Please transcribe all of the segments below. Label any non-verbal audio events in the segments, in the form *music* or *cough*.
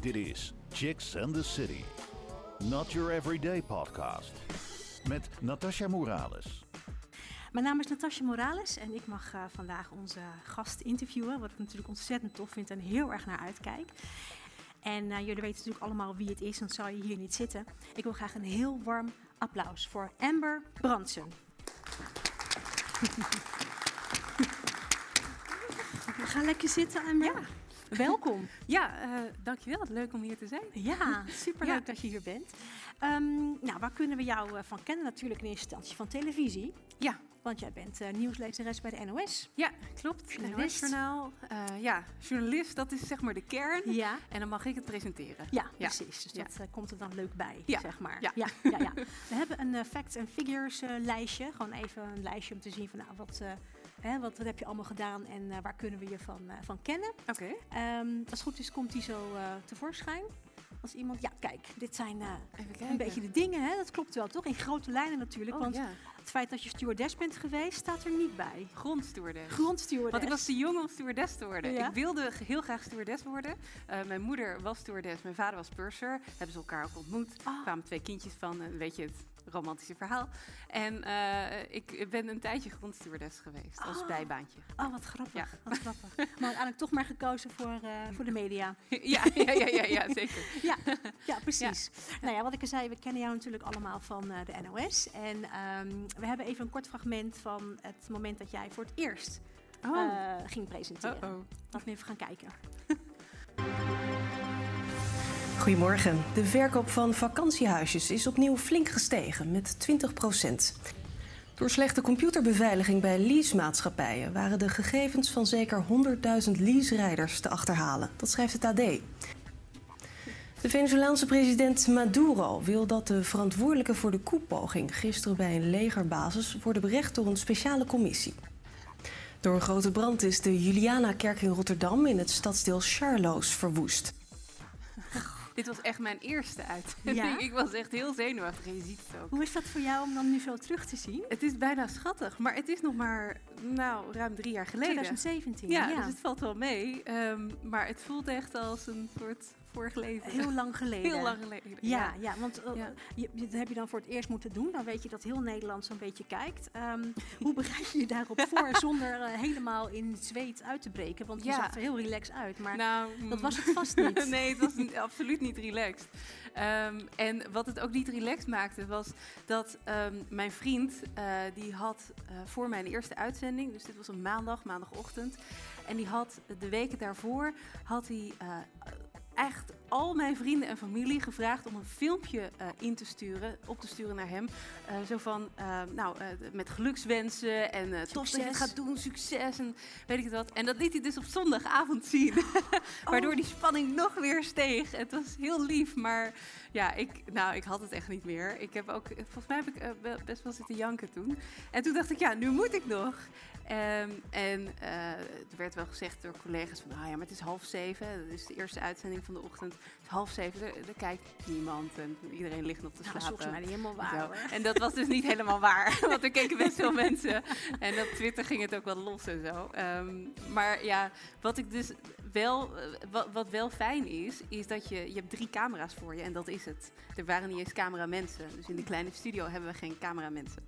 Dit is Chicks and the City. Not your everyday podcast. Met Natasha Morales. Mijn naam is Natasja Morales en ik mag uh, vandaag onze gast interviewen. Wat ik natuurlijk ontzettend tof vind en heel erg naar uitkijk. En uh, jullie weten natuurlijk allemaal wie het is, dan zou je hier niet zitten. Ik wil graag een heel warm applaus voor Amber Brandsen. Ga lekker zitten, Amber. Ja. Welkom. *laughs* Ja, uh, dankjewel. Leuk om hier te zijn. Ja, *laughs* superleuk ja. dat je hier bent. Um, nou, waar kunnen we jou van kennen? Natuurlijk in eerste instantie van televisie. Ja. Want jij bent uh, nieuwslezeres bij de NOS. Ja, klopt. NOS-journaal. Ja, journalist, dat is zeg maar de kern. Ja. En dan mag ik het presenteren. Ja, ja. precies. Dus dat komt er dan leuk bij, zeg maar. Ja. Ja, ja, ja. *laughs* We hebben een facts and figures lijstje. Gewoon even een lijstje om te zien van nou, wat... Hè, wat, wat, heb je allemaal gedaan en uh, waar kunnen we je van, uh, van kennen? Oké. Okay. Um, als het goed is, komt die zo uh, tevoorschijn. Als iemand, ja, kijk, dit zijn een beetje de dingen, hè? dat klopt wel, toch? In grote lijnen natuurlijk. Oh, want ja. het feit dat je stewardess bent geweest, staat er niet bij. Grondstewardess. Grondstewardess. Want ik was te jong om stewardess te worden. Ja? Ik wilde heel graag stewardess worden. Mijn moeder was stewardess, mijn vader was purser. Hebben ze elkaar ook ontmoet. Er oh. kwamen twee kindjes van, weet je het romantische verhaal. En uh, ik ben een tijdje grondstewardess geweest, als Oh. bijbaantje. Oh, wat grappig. Ja. Wat grappig. Maar uiteindelijk toch maar gekozen voor, uh, voor de media. *laughs* ja, ja, ja, ja, ja, zeker. *laughs* ja, ja, precies. Ja. Nou ja, wat ik al zei, we kennen jou natuurlijk allemaal van uh, de NOS. En um, we hebben even een kort fragment van het moment dat jij voor het eerst oh. ging presenteren. -oh. Laten we even gaan kijken. *laughs* Goedemorgen. De verkoop van vakantiehuisjes is opnieuw flink gestegen met 20% Door slechte computerbeveiliging bij leasemaatschappijen waren de gegevens van zeker 100.000 leaserijders te achterhalen. Dat schrijft het AD. De Venezolaanse president Maduro wil dat de verantwoordelijken voor de koepoging gisteren bij een legerbasis worden berecht door een speciale commissie. Door een grote brand is de Juliana-kerk in Rotterdam in het stadsdeel Charloes verwoest. Dit was echt mijn eerste uitzending. Ja? Ik was echt heel zenuwachtig en je ziet het ook. Hoe is dat voor jou om dan nu zo terug te zien? Het is bijna schattig, maar het is nog maar nou, ruim drie jaar geleden. 2017, ja. ja. Dus het valt wel mee. Um, maar het voelt echt als een soort vorig leven. Heel lang *laughs* geleden. Heel lang geleden. Ja, ja. want uh, ja. Je, dat heb je dan voor het eerst moeten doen. Dan weet je dat heel Nederland zo'n beetje kijkt. Um, hoe bereid je je daarop voor *laughs* zonder uh, helemaal in het zweet uit te breken? Want je Ja. zag er heel relaxed uit. Maar Nou, dat was het vast niet. *laughs* nee, het was niet- absoluut niet relaxed. Ehm, en wat het ook niet relaxed maakte, was dat ehm, mijn vriend, eh, die had eh, voor mijn eerste uitzending, dus dit was een maandag, maandagochtend, en die had de weken daarvoor, had hij eh, echt al mijn vrienden en familie gevraagd om een filmpje eh, in te sturen, op te sturen naar hem. Eh, zo van, eh, nou, met gelukswensen en eh, tof dat je het Succes. gaat doen, succes en weet ik het wat. En dat liet hij dus op zondagavond zien. *laughs* Waardoor Oh. die spanning nog weer steeg. Het was heel lief, maar ja, ik, nou, ik had het echt niet meer. Ik heb ook, volgens mij heb ik best wel zitten janken toen. En toen dacht ik, ja, nu moet ik nog. Ehm, en eh, er werd wel gezegd door collega's van, ah ja, maar het is half zeven. Dat is de eerste uitzending van de ochtend. Het is half zeven, er, er kijkt niemand en iedereen ligt nog te Nou, dat is slapen. niet helemaal waar. En dat was dus niet helemaal waar, *laughs* want er keken best veel *laughs* mensen. En op Twitter ging het ook wel los en zo. Ehm, maar ja, wat ik dus wel, eh, wat, wat wel fijn is, is dat je, je hebt drie camera's voor je en dat is het. Er waren niet eens cameramensen, dus in de kleine studio hebben we geen cameramensen.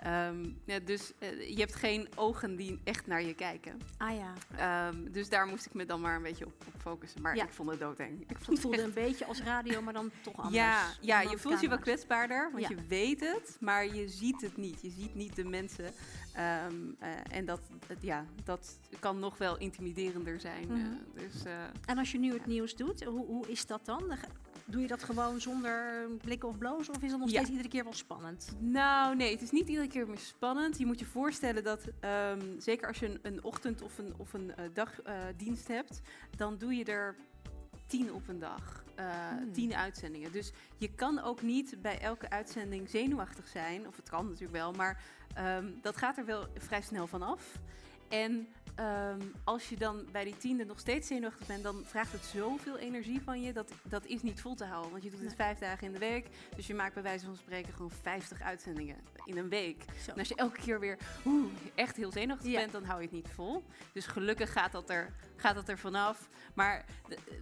Ehm, ja, dus eh, je hebt geen ogen die echt naar je kijken. Ah ja, Ehm, dus daar moest ik me dan maar een beetje op, op focussen. Maar Ja. ik vond het doodeng. Ik vond het voelde een beetje als radio, maar dan toch *laughs* anders. ja, ja je voelt je wel kwetsbaarder, want Ja. je weet het, maar je ziet het niet. Je ziet niet de mensen. Ehm, eh, en dat, ja, dat kan nog wel intimiderender zijn. Mhm. eh, dus, En als je nu het nieuws doet, hoe, hoe is dat dan? Doe je dat gewoon zonder blikken of blozen? Of is dat nog Ja. steeds iedere keer wel spannend? nou, nee, het is niet iedere keer meer spannend. Je moet je voorstellen dat, ehm, zeker als je een, een ochtend- of een, of een eh, dagdienst hebt, dan doe je er tien op een dag. Eh, Hmm. Tien uitzendingen. Dus je kan ook niet bij elke uitzending zenuwachtig zijn. Of het kan natuurlijk wel, maar ehm, dat gaat er wel vrij snel vanaf. En ehm, als je dan bij die tiende nog steeds zenuwachtig bent, dan vraagt het zoveel energie van je. Dat, dat is niet vol te houden. Want je doet het Nee. vijf dagen in de week. Dus je maakt bij wijze van spreken gewoon 50 uitzendingen in een week. Zo. En als je elke keer weer oeh, echt heel zenuwachtig Ja. bent, dan hou je het niet vol. Dus gelukkig gaat dat er, gaat dat er vanaf. Maar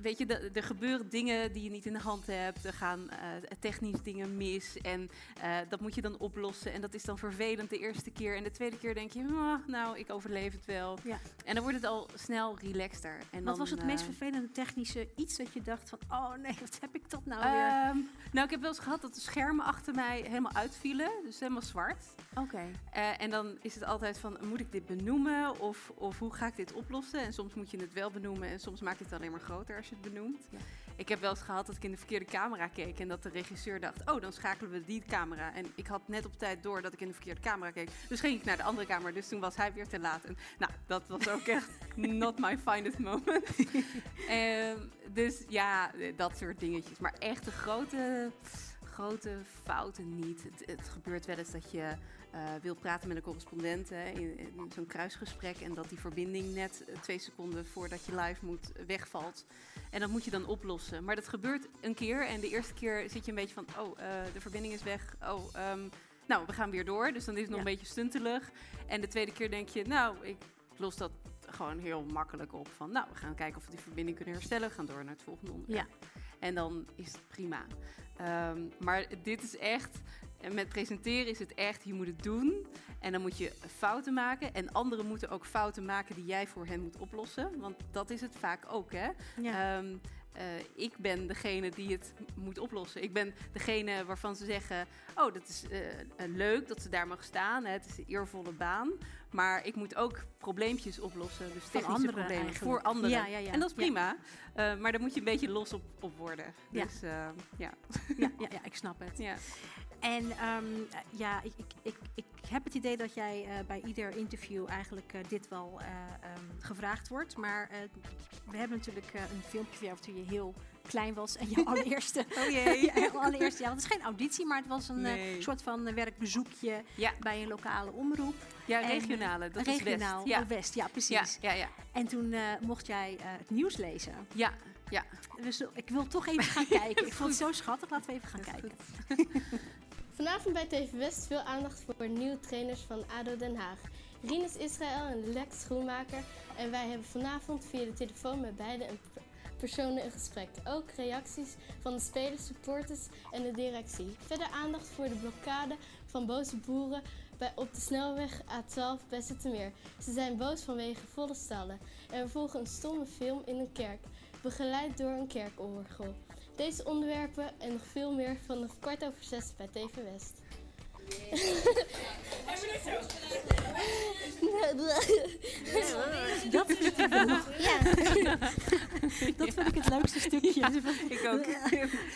weet je, er gebeuren dingen die je niet in de hand hebt. Er gaan eh, technisch dingen mis. En eh, dat moet je dan oplossen. En dat is dan vervelend de eerste keer. En de tweede keer denk je, "Ah, nou, ik overleef het wel. Ja. En dan wordt het al snel relaxter. En Wat dan, was het eh, meest vervelende technische iets dat je dacht van, oh nee, wat heb ik toch nou weer? Ehm, nou, ik heb wel eens gehad dat de schermen achter mij helemaal uitvielen. Dus helemaal zwart. Oké. Eh, en dan is het altijd van, moet ik dit benoemen of, of hoe ga ik dit oplossen? En soms moet je het wel benoemen en soms maakt het alleen maar groter als je het benoemt. Ja. Ik heb wel eens gehad dat ik in de verkeerde camera keek en dat de regisseur dacht, oh, dan schakelen we die camera. En ik had net op tijd door dat ik in de verkeerde camera keek. Dus ging ik naar de andere camera, dus toen was hij weer te laat. En nou, dat was ook echt *laughs* not my finest moment. Ehm, dus ja, dat soort dingetjes. Maar echt de grote, grote fouten niet. Het, het gebeurt wel eens dat je eh, wil praten met een correspondent hè, in, in zo'n kruisgesprek en dat die verbinding net eh, twee seconden voordat je live moet eh, wegvalt. En dat moet je dan oplossen. Maar dat gebeurt een keer en de eerste keer zit je een beetje van, oh, de verbinding is weg. Oh, ehm, nou, we gaan weer door. Dus dan is het nog Ja. een beetje stuntelig. En de tweede keer denk je, nou, ik los dat gewoon heel makkelijk op. Van, nou, we gaan kijken of we die verbinding kunnen herstellen. We gaan door naar het volgende onderwerp. En dan is het prima. Ehm, maar dit is echt, met presenteren is het echt, je moet het doen. En dan moet je fouten maken. En anderen moeten ook fouten maken die jij voor hen moet oplossen. Want dat is het vaak ook, hè. Ja. Ehm, eh, ik ben degene die het moet oplossen. Ik ben degene waarvan ze zeggen: Oh, dat is eh, eh, leuk dat ze daar mag staan. Hè. Het is een eervolle baan. Maar ik moet ook probleempjes oplossen. Dus technische anderen problemen eigenlijk. voor anderen. Ja, ja, ja. En dat is prima. Maar daar moet je een beetje los op, op worden. Ja. Dus ja. ja, ja, ja, ik snap het. *laughs* ja. En ehm, ja, ik, ik, ik, ik heb het idee dat jij eh, bij ieder interview eigenlijk eh, dit wel eh, ehm, gevraagd wordt. Maar we hebben natuurlijk een filmpje van jou toen je heel klein was en je *laughs* allereerste... Oh jee. *laughs* Je allereerste, ja, het is geen auditie, maar het was een Nee. soort van werkbezoekje Ja. bij een lokale omroep. Ja, regionale. Dat regionaal, is West. Ja. oh, West, ja, precies. ja, ja. En toen mocht jij het nieuws lezen. Ja, ja. Dus ik wil toch even gaan *laughs* kijken. Ik vond het zo schattig, laten we even gaan kijken. Vanavond bij TV West veel aandacht voor nieuwe trainers van ADO Den Haag. Rinus Israël en Lex Schoenmaker. En wij hebben vanavond via de telefoon met beide een personen een gesprek. Ook reacties van de spelers, supporters en de directie. Verder aandacht voor de blokkade van boze boeren bij, op de snelweg A12 bij Zoetermeer. Ze zijn boos vanwege volle stallen. En we volgen een stomme film in een kerk, begeleid door een kerkorgel. Deze onderwerpen en nog veel meer vanaf kwart over zes bij TV West. Dat vind ik, Ja, *laughs* dat vind ik het leukste stukje. Ik ook.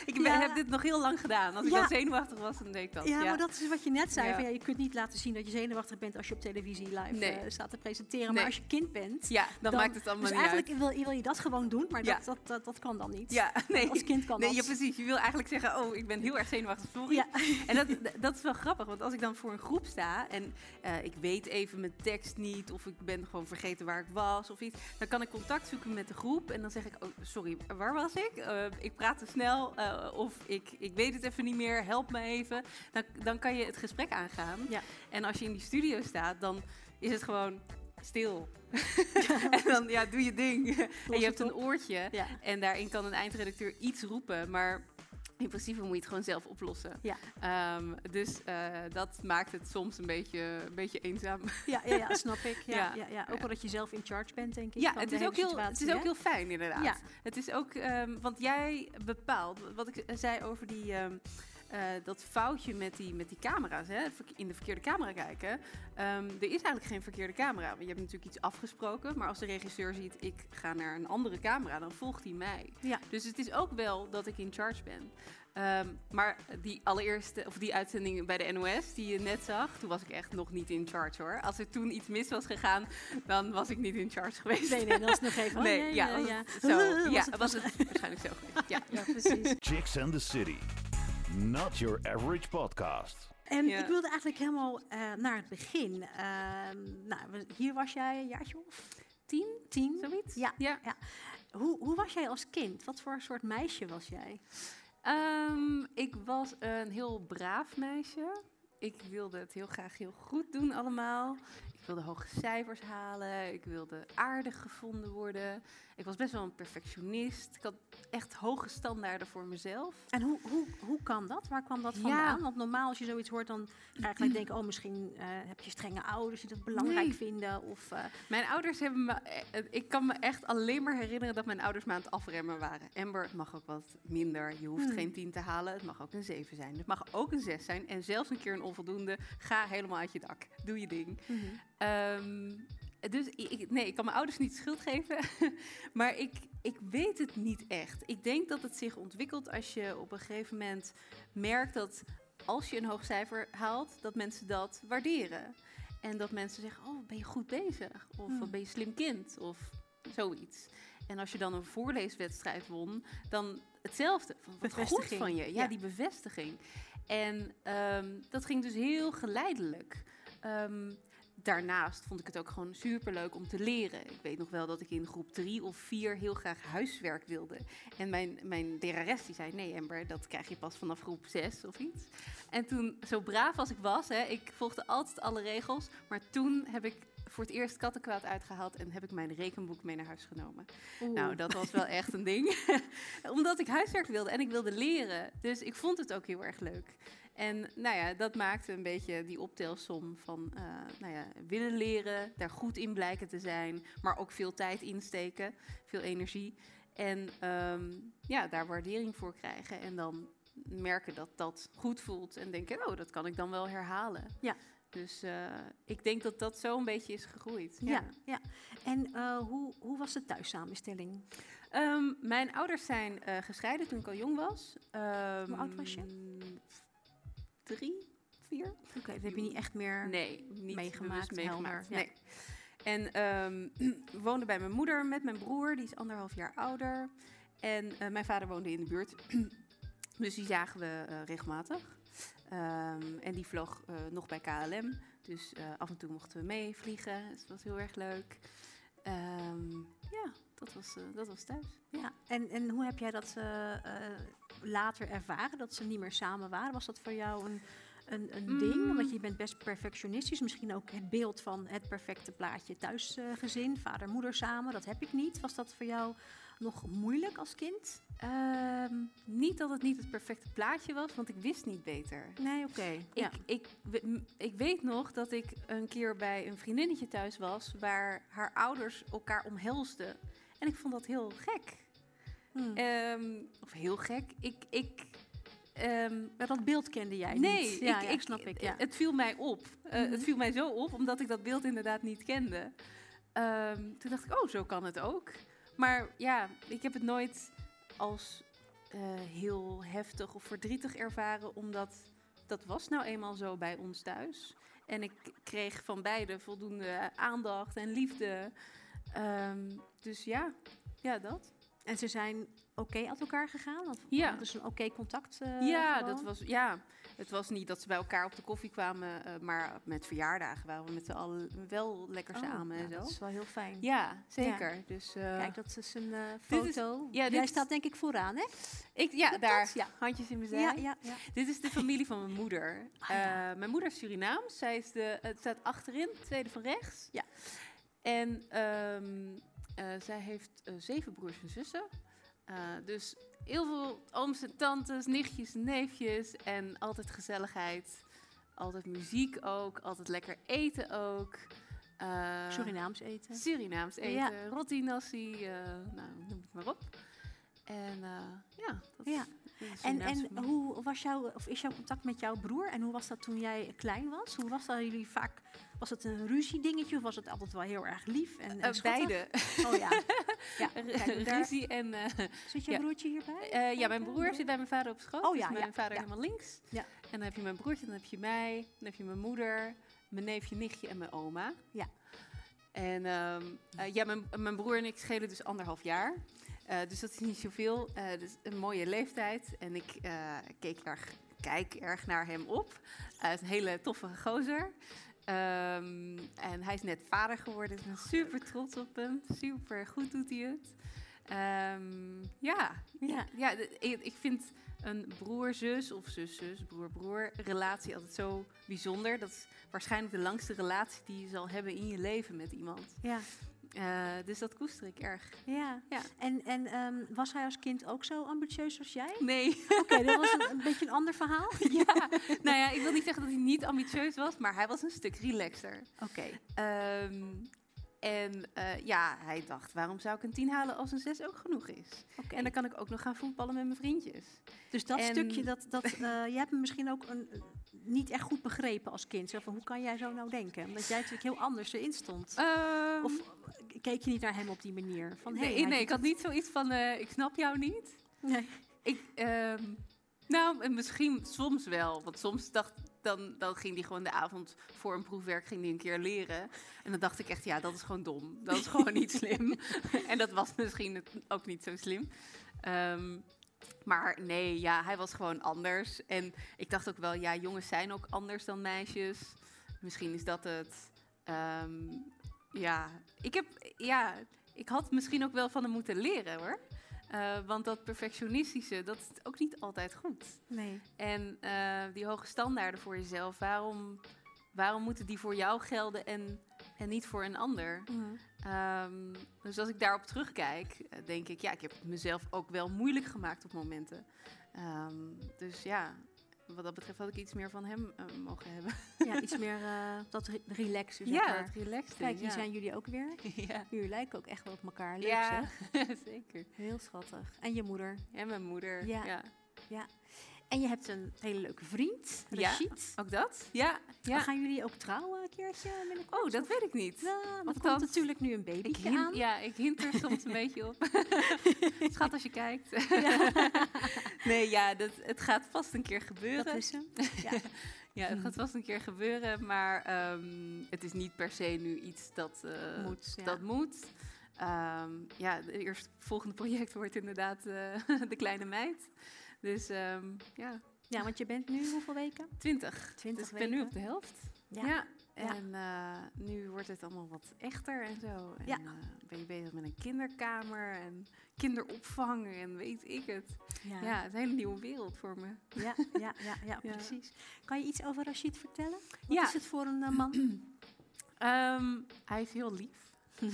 ik ben- Ja. heb dit nog heel lang gedaan. Als ik Ja. dan zenuwachtig was, dan deed ik dat. Ja, maar dat is wat je net zei. Ja. Van, ja, je kunt niet laten zien dat je zenuwachtig bent als je op televisie live Nee. eh, staat te presenteren. Nee. Maar als je kind bent, Ja, dan, maakt het allemaal dus niet eigenlijk uit. wil, wil je dat gewoon doen, maar Ja. dat, dat, dat, dat kan dan niet. Ja, *laughs* nee. Als kind kan Nee, dat. ja, precies. Je wil eigenlijk zeggen, oh, ik ben heel erg zenuwachtig, sorry. Ja. En dat, dat is wel grappig, want als ik dan voor een groep sta en eh, ik weet even mijn tekst niet, of ik ben gewoon vergeten waar ik was of iets, dan kan ik contact zoeken met de groep en dan zeg ik, oh, sorry, waar was ik? Eh, ik praat te snel, eh, of ik, ik weet het even niet meer, help me even. Dan, dan kan je het gesprek aangaan. Ja. En als je in die studio staat, dan is het gewoon stil. *laughs* en dan, ja, doe je ding. en je hebt een oortje. Ja. En daarin kan een eindredacteur iets roepen, maar *laughs* in principe moet je het gewoon zelf oplossen. Ja. Ehm, dus eh, dat maakt het soms een beetje, een beetje eenzaam. Ja, ja, ja, *laughs* snap ik. Ja, ja. Ja. Ja, Ook wel dat je zelf in charge bent, denk ik. Ja, het is, ook heel, het is ook heel fijn inderdaad. Ja. Het is ook, want jij bepaalt, wat ik zei over die, ehm, eh, dat foutje met die, met die camera's, hè, in de verkeerde camera kijken. Ehm, er is eigenlijk geen verkeerde camera. Want je hebt natuurlijk iets afgesproken, maar als de regisseur ziet, ik ga naar een andere camera, dan volgt hij mij. Ja. Dus het is ook wel dat ik in charge ben. Ehm, maar die allereerste, of die uitzending bij de NOS die je net zag, toen was ik echt nog niet in charge hoor. Als er toen iets mis was gegaan, dan was ik niet in charge geweest. Nee, nee, dat is nog even. oh, Nee, nee, ja, *laughs* het was het waarschijnlijk zo geweest. Ja. Ja, precies. Chicks and the City. Not your average podcast. En Ja. ik wilde eigenlijk helemaal eh, naar het begin. Ehm, nou, hier was jij een jaartje of tien? Tien? Zoiets? Ja. ja. Hoe, hoe was jij als kind? Wat voor soort meisje was jij? Ehm, ik was een heel braaf meisje. Ik wilde het heel graag heel goed doen allemaal. Ik wilde hoge cijfers halen. Ik wilde aardig gevonden worden. Ik was best wel een perfectionist. Ik had echt hoge standaarden voor mezelf. En hoe, hoe, hoe kan dat? Waar kwam dat Ja. vandaan? Want normaal als je zoiets hoort, dan ga je gelijk *clears throat* denken... oh, misschien eh, heb je strenge ouders die dat belangrijk Nee. vinden. Of, eh, Mijn ouders hebben me. eh, Ik kan me echt alleen maar herinneren dat mijn ouders me aan het afremmen waren. Amber, het mag ook wat minder. Je hoeft Hmm. geen 10 te halen. Het mag ook een 7 zijn. Het mag ook een 6 zijn. En zelfs een keer een onvoldoende. Ga helemaal uit je dak. Doe je ding. Ehm, dus ik, nee, ik kan mijn ouders niet schuld geven. *laughs* maar ik, ik weet het niet echt. Ik denk dat het zich ontwikkelt als je op een gegeven moment merkt dat als je een hoog cijfer haalt, dat mensen dat waarderen. En dat mensen zeggen, oh, ben je goed bezig? Of Hmm. ben je slim kind? Of zoiets. En als je dan een voorleeswedstrijd won, dan hetzelfde. Van, wat goed Bevestiging. van je. Ja, Ja. die bevestiging. En ehm, dat ging dus heel geleidelijk. Ehm, daarnaast vond ik het ook gewoon superleuk om te leren. Ik weet nog wel dat ik in groep drie of vier heel graag huiswerk wilde. En mijn, mijn lerares die zei, nee Amber, dat krijg je pas vanaf groep zes of iets. En toen, zo braaf als ik was, hè, ik volgde altijd alle regels. Maar toen heb ik voor het eerst kattenkwaad uitgehaald en heb ik mijn rekenboek mee naar huis genomen. oeh. Nou, dat was wel echt een ding. *laughs* Omdat ik huiswerk wilde en ik wilde leren. Dus ik vond het ook heel erg leuk. En nou ja, dat maakte een beetje die optelsom van eh, nou ja, willen leren, daar goed in blijken te zijn, maar ook veel tijd insteken, veel energie. En ehm, ja, daar waardering voor krijgen en dan merken dat dat goed voelt en denken, oh, dat kan ik dan wel herhalen. Ja. Dus eh, ik denk dat dat zo een beetje is gegroeid. ja, ja. En eh, hoe, hoe was de thuissamenstelling? Ehm, mijn ouders zijn gescheiden toen ik al jong was. Ehm, Hoe oud was je? Drie, vier? Oké, dat heb je niet echt meer... Nee, niet meegemaakt, bewust meegemaakt. helder, ja. Nee. En ehm, *clears throat* we woonden bij mijn moeder met mijn broer, die is anderhalf jaar ouder. En eh, mijn vader woonde in de buurt. *clears throat* dus die zagen we eh, regelmatig. Ehm, en die vloog eh, nog bij KLM. Dus eh, af en toe mochten we meevliegen. Dus dat was heel erg leuk. Ehm, ja, dat was, eh, dat was thuis. Ja. En, en hoe heb jij dat eh, eh, later ervaren, dat ze niet meer samen waren? Was dat voor jou een, een, een Mm. ding? Want je bent best perfectionistisch. Misschien ook het beeld van het perfecte plaatje thuisgezin, vader, moeder samen. Dat heb ik niet. Was dat voor jou nog moeilijk als kind? Ehm, niet dat het niet het perfecte plaatje was, want ik wist niet beter. Nee, oké. Ja. Ik, ik, ik weet nog dat ik een keer bij een vriendinnetje thuis was waar haar ouders elkaar omhelsden. En ik vond dat heel gek. Hm. Ehm, of heel gek. Ik, ik, Maar dat beeld kende jij nee, niet. Ja, ik, ja, ik, snap ik. Ja. het viel mij op. Eh. Het viel mij zo op, omdat ik dat beeld inderdaad niet kende. Ehm, toen dacht ik, oh, zo kan het ook. Maar ja, ik heb het nooit als eh, heel heftig of verdrietig ervaren, omdat dat was nou eenmaal zo bij ons thuis. En ik kreeg van beide voldoende aandacht en liefde. Dus ja, ja, dat. En ze zijn oké uit elkaar gegaan? Of Ja. hadden ze een oké contact? eh, ja, gewoon? dat was, ja, het was niet dat ze bij elkaar op de koffie kwamen, eh, maar met verjaardagen waren we met z'n allen wel lekker Oh, samen ja, en zo. Dat is wel heel fijn. Ja, zeker. Dus eh, Kijk, dat is een is- foto. ja, Jij is- staat denk ik vooraan, hè? ik, ja, daar, dat? Ja. handjes in mijn zij. Ja, ja, ja. Dit is de familie van mijn moeder. *laughs* Ah, mijn moeder is Surinaams. Zij is de, het staat achterin, de tweede van rechts. Ja. En ehm, eh, zij heeft eh, zeven broers en zussen. Eh, dus heel veel ooms en tantes, nichtjes en neefjes. En altijd gezelligheid. Altijd muziek ook. Altijd lekker eten ook. Eh, Surinaams eten. Surinaams eten. Ja. Roti nasi, eh, nou, noem het maar op. En eh, ja, dat Ja. is een En, en hoe was jouw, of is jouw contact met jouw broer? En hoe was dat toen jij klein was? Hoe was dat jullie vaak? Was het een ruziedingetje of was het altijd wel heel erg lief en, en Eh, beide. Oh ja. *laughs* ja *laughs* Ruzie en... eh, zit je ja. broertje hierbij? eh, ja, mijn broer zit bij mijn vader op schoot. Oh dus ja, mijn vader helemaal links. Ja. En dan heb je mijn broertje, dan heb je mij, dan heb je mijn moeder, mijn neefje, nichtje en mijn oma. Ja. En ehm, eh, ja, mijn, mijn broer en ik schelen dus anderhalf jaar. Dus dat is niet zoveel. Eh dus een mooie leeftijd. En ik keek erg, kijk erg naar hem op. Hij is een hele toffe gozer. Ehm, en hij is net vader geworden. Dus ik ben super trots op hem. Super goed doet hij het. Ehm, Ja, Ja. ja ik vind een broer-zus of zus-zus, broer-broer relatie altijd zo bijzonder. Dat is waarschijnlijk de langste relatie die je zal hebben in je leven met iemand. Ja. Eh, dus dat koester ik erg. ja. Ja. En, en ehm, was hij als kind ook zo ambitieus als jij? Nee, Oké, dat was een, een beetje een ander verhaal. *laughs* ja. nou ja, ik wil niet zeggen dat hij niet ambitieus was, maar hij was een stuk relaxer. Oké. Ehm, en eh, ja, hij dacht, waarom zou ik een 10 halen als een 6 ook genoeg is? En dan kan ik ook nog gaan voetballen met mijn vriendjes. Dus dat En- stukje, dat, dat, eh, je hebt hem misschien ook een, niet echt goed begrepen als kind. Zo van, hoe kan jij zo nou denken? Omdat jij natuurlijk heel anders erin stond. Ehm, Of keek je niet naar hem op die manier? Van, hey, nee, ik had niet zoiets van, eh, ik snap jou niet. Nee. Ik, ehm, nou, en misschien soms wel. Want soms dacht, dan, dan ging hij gewoon de avond voor een proefwerk ging die een keer leren. En dan dacht ik echt, ja, dat is gewoon dom. Dat is *laughs* gewoon niet slim. *laughs* en dat was misschien ook niet zo slim. Ehm, maar nee, ja, hij was gewoon anders. En ik dacht ook wel, ja, jongens zijn ook anders dan meisjes. Misschien is dat het. Ehm, ja, ik heb, ja, ik had misschien ook wel van hem moeten leren hoor. Eh, want dat perfectionistische, dat is ook niet altijd goed. Nee. En eh, die hoge standaarden voor jezelf, waarom, waarom moeten die voor jou gelden en, en niet voor een ander? Ehm, dus als ik daarop terugkijk, eh, denk ik, ja, ik heb het mezelf ook wel moeilijk gemaakt op momenten. Ehm, dus ja, wat dat betreft had ik iets meer van hem eh, mogen hebben. Ja, iets *laughs* meer eh, dat re relaxen, zeg ja, maar. dat relaxed. Kijk, hier ja. zijn jullie ook weer. *laughs* ja. Jullie lijken ook echt wel op elkaar. Leuk ja, zeg. *laughs* zeker. Heel schattig. En je moeder. En mijn moeder. Ja. Ja. En je hebt een hele leuke vriend, Ja. Rashid. Ook dat? Ja. ja. Gaan jullie ook trouwen een keertje binnenkort? Oh, dat weet ik niet. Ja, komt dat- natuurlijk nu een baby aan. ja, ik hint er soms een beetje op. *laughs* Schat, als je kijkt. *laughs* nee, ja, dat, het gaat vast een keer gebeuren. Dat is hem. Ja. *laughs* Ja, het gaat vast een keer gebeuren, maar ehm, het is niet per se nu iets dat eh, Moet, ja. Dat moet. Ehm, ja, het eerste volgende project wordt inderdaad eh, de kleine meid. Dus ehm, ja, ja, want je bent nu hoeveel weken? 20. 20 dus ik ben nu op de helft. Ja. Ja. En eh, nu wordt het allemaal wat echter en zo. En Ja. eh, ben je bezig met een kinderkamer en kinderopvang en weet ik het. Ja. Ja, het is een hele nieuwe wereld voor me. Ja, ja, ja, ja, *laughs* precies. Kan je iets over Rashid vertellen? Wat Ja. is het voor een eh, man? *clears throat* Ehm, hij is heel lief. *laughs*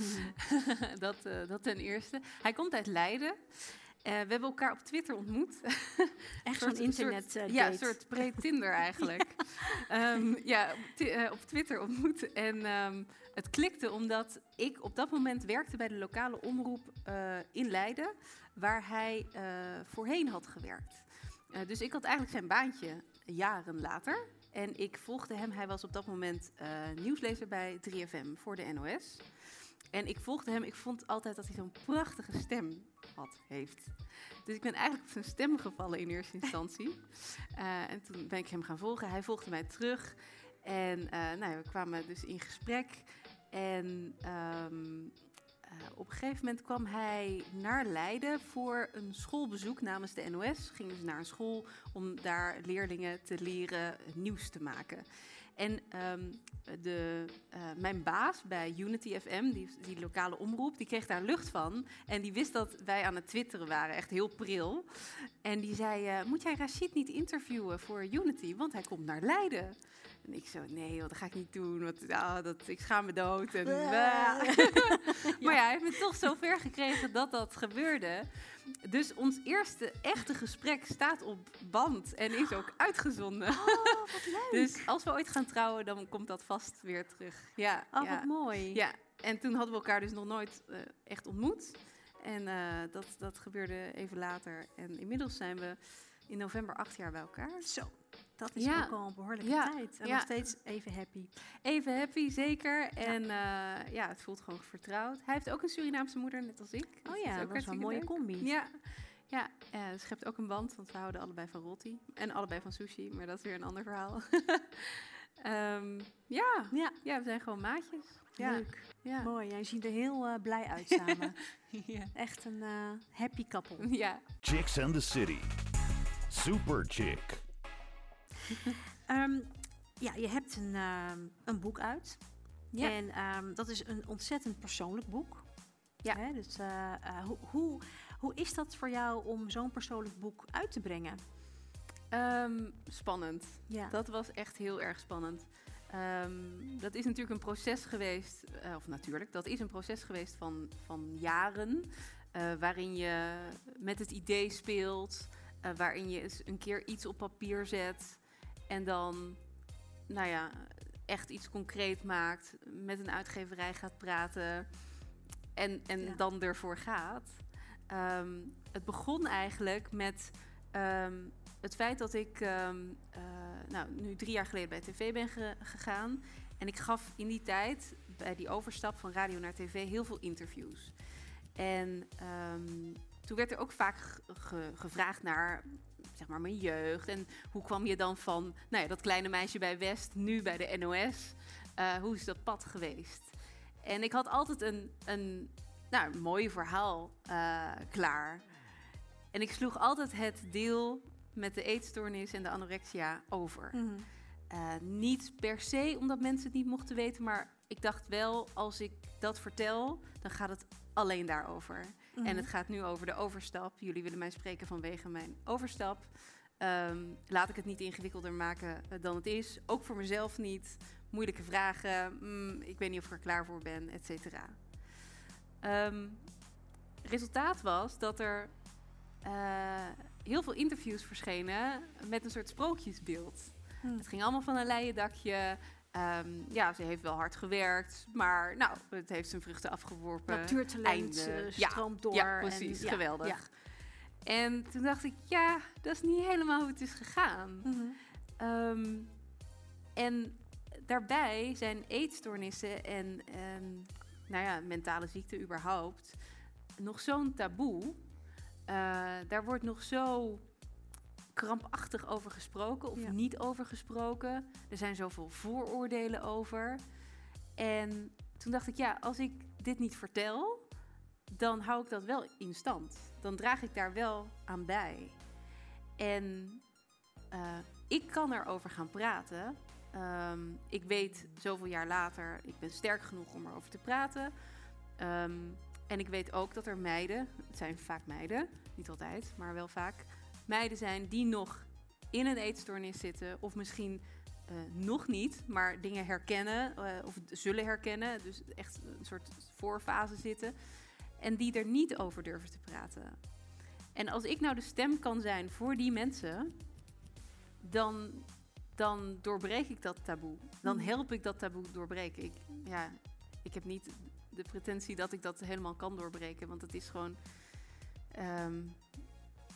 *laughs* dat, dat ten eerste. Hij komt uit Leiden. Eh, we hebben elkaar op Twitter ontmoet. *laughs* Echt zo'n internet soort, Ja, een soort pre-Tinder *laughs* eigenlijk. ja, ja op, ti- eh, op Twitter ontmoet. En ehm, het klikte omdat ik op dat moment werkte bij de lokale omroep eh, in Leiden, waar hij voorheen had gewerkt. Dus ik had eigenlijk zijn baantje jaren later. En ik volgde hem. Hij was op dat moment nieuwslezer bij 3FM voor de NOS. En ik volgde hem. Ik vond altijd dat hij zo'n prachtige stem heeft. Dus ik ben eigenlijk op zijn stem gevallen in eerste instantie. *laughs* Eh, en toen ben ik hem gaan volgen. Hij volgde mij terug. En eh, nou, ja, we kwamen dus in gesprek. En ehm, eh, op een gegeven moment kwam hij naar Leiden voor een schoolbezoek namens de NOS. Ging dus naar een school om daar leerlingen te leren nieuws te maken. En ehm, de, eh, mijn baas bij Unity FM, die, die lokale omroep, die kreeg daar lucht van. En die wist dat wij aan het twitteren waren, echt heel pril. En die zei, eh, moet jij Rashid niet interviewen voor Unity, want hij komt naar Leiden. En ik zo, nee, joh, dat ga ik niet doen, want ah, dat, ik schaam me dood. En, *laughs* *laughs* maar ja, hij heeft me toch zo ver gekregen dat dat gebeurde. Dus ons eerste echte gesprek staat op band en is ook uitgezonden. Oh, wat *laughs* leuk. Dus als we ooit gaan trouwen, dan komt dat vast weer terug. Ja, oh, ja. wat mooi. ja. en toen hadden we elkaar dus nog nooit eh, echt ontmoet. En eh, dat, dat gebeurde even later. En inmiddels zijn we in november acht jaar bij elkaar. Zo, dat is Ja. ook al een behoorlijke Ja. tijd. En Ja. nog steeds even happy. Even happy, zeker. En eh, ja, het voelt gewoon vertrouwd. Hij heeft ook een Surinaamse moeder, net als ik. Dus Oh ja, dat is wel een mooie combi. Ja, ja eh, het schept ook een band, want we houden allebei van roti. En allebei van sushi, maar dat is weer een ander verhaal. *laughs* Ehm, ja, Ja, ja, we zijn gewoon maatjes. Ja, leuk. ja. Mooi. Jij ziet er heel eh, blij uit samen. *laughs* ja. Echt een eh, happy couple. ja. Chicks and the City. Super Chick. *laughs* Ehm, ja, je hebt een, ehm, een boek uit. Ja. En ehm, dat is een ontzettend persoonlijk boek. Ja. Hè, dus eh, eh, hoe, hoe, Hoe is dat voor jou om zo'n persoonlijk boek uit te brengen? Spannend. Ja. Dat was echt heel erg spannend. Dat is natuurlijk een proces geweest, eh, of natuurlijk, dat is een proces geweest van, van jaren. waarin je met het idee speelt, waarin je eens een keer iets op papier zet en dan, nou ja, echt iets concreet maakt, met een uitgeverij gaat praten en, en Ja. dan ervoor gaat. Ehm, het begon eigenlijk met ehm, het feit dat ik ehm, eh, nou, nu drie jaar geleden bij tv ben ge- gegaan. En ik gaf in die tijd, bij die overstap van radio naar tv, heel veel interviews. En toen werd er ook vaak ge- ge- gevraagd naar zeg maar, mijn jeugd. En hoe kwam je dan van nou ja, dat kleine meisje bij West, nu bij de NOS? Eh, hoe is dat pad geweest? En ik had altijd een, een, nou, een mooi verhaal eh, klaar. En ik sloeg altijd het deel met de eetstoornis en de anorexia over. Mhm. Eh, niet per se omdat mensen het niet mochten weten, maar ik dacht wel, als ik dat vertel, dan gaat het alleen daarover. En Mhm. het gaat nu over de overstap. Jullie willen mij spreken vanwege mijn overstap. Ehm, laat ik het niet ingewikkelder maken eh, dan het is. Ook voor mezelf niet. Moeilijke vragen. mm, ik weet niet of ik er klaar voor ben, et cetera. Ehm, resultaat was dat er eh, heel veel interviews verschenen met een soort sprookjesbeeld. Mhm. Het ging allemaal van een leien dakje. Ehm, ja, ze heeft wel hard gewerkt, maar nou, het heeft zijn vruchten afgeworpen. Natuurtalent Ja, stroomt door. ja, precies. Geweldig. ja. En toen dacht ik, ja, dat is niet helemaal hoe het is gegaan. Mhm. Ehm, en daarbij zijn eetstoornissen en nou ja, mentale ziekte überhaupt nog zo'n taboe. Eh, daar wordt nog zo krampachtig over gesproken of Ja. niet over gesproken. Er zijn zoveel vooroordelen over. En toen dacht ik, ja, als ik dit niet vertel, dan hou ik dat wel in stand. Dan draag ik daar wel aan bij. En eh, ik kan erover gaan praten. Ehm, ik weet zoveel jaar later, ik ben sterk genoeg om erover te praten. Ehm, en ik weet ook dat er meiden, het zijn vaak meiden, niet altijd, maar wel vaak, meiden zijn die nog in een eetstoornis zitten. Of misschien eh, nog niet, maar dingen herkennen eh, of zullen herkennen. Dus echt een soort voorfase zitten. En die er niet over durven te praten. En als ik nou de stem kan zijn voor die mensen, dan, dan doorbreek ik dat taboe. Dan Mhm. help ik dat taboe doorbreken. Ik, ja, ik heb niet de pretentie dat ik dat helemaal kan doorbreken, want het is gewoon. ehm,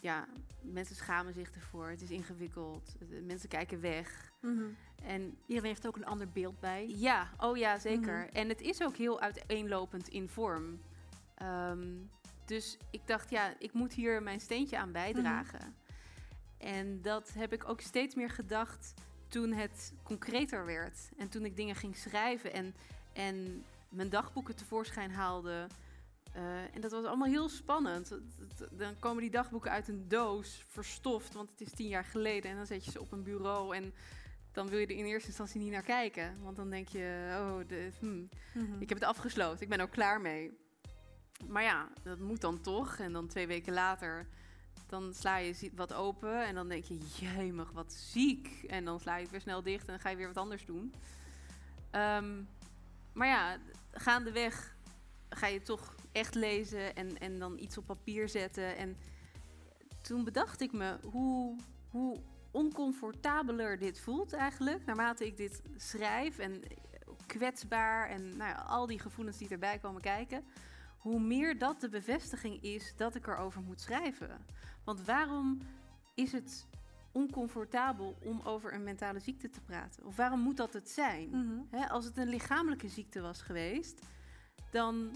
ja, mensen schamen zich ervoor. Het is ingewikkeld. Mensen kijken weg. Mhm. En Iedereen heeft ook een ander beeld bij. ja, oh ja, zeker. Mhm. En het is ook heel uiteenlopend in vorm. Ehm, dus ik dacht, ja, ik moet hier mijn steentje aan bijdragen. En dat heb ik ook steeds meer gedacht toen het concreter werd. En toen ik dingen ging schrijven en, en mijn dagboeken tevoorschijn haalde. Eh, en dat was allemaal heel spannend. Dan komen die dagboeken uit een doos, verstoft, want het is tien jaar geleden. En dan zet je ze op een bureau en dan wil je er in eerste instantie niet naar kijken. Want dan denk je, oh, de, hmm, Mhm. ik heb het afgesloten, ik ben ook klaar mee. Maar ja, dat moet dan toch. En dan twee weken later, dan sla je wat open en dan denk je, jemig, wat ziek. En dan sla je het weer snel dicht en dan ga je weer wat anders doen. Ehm, maar ja, gaandeweg ga je toch echt lezen en, en dan iets op papier zetten. En toen bedacht ik me hoe, hoe oncomfortabeler dit voelt eigenlijk, naarmate ik dit schrijf en kwetsbaar en nou ja, al die gevoelens die erbij komen kijken, hoe meer dat de bevestiging is dat ik erover moet schrijven. Want waarom is het oncomfortabel om over een mentale ziekte te praten? Of waarom moet dat het zijn? Mhm. Als het een lichamelijke ziekte was geweest, dan,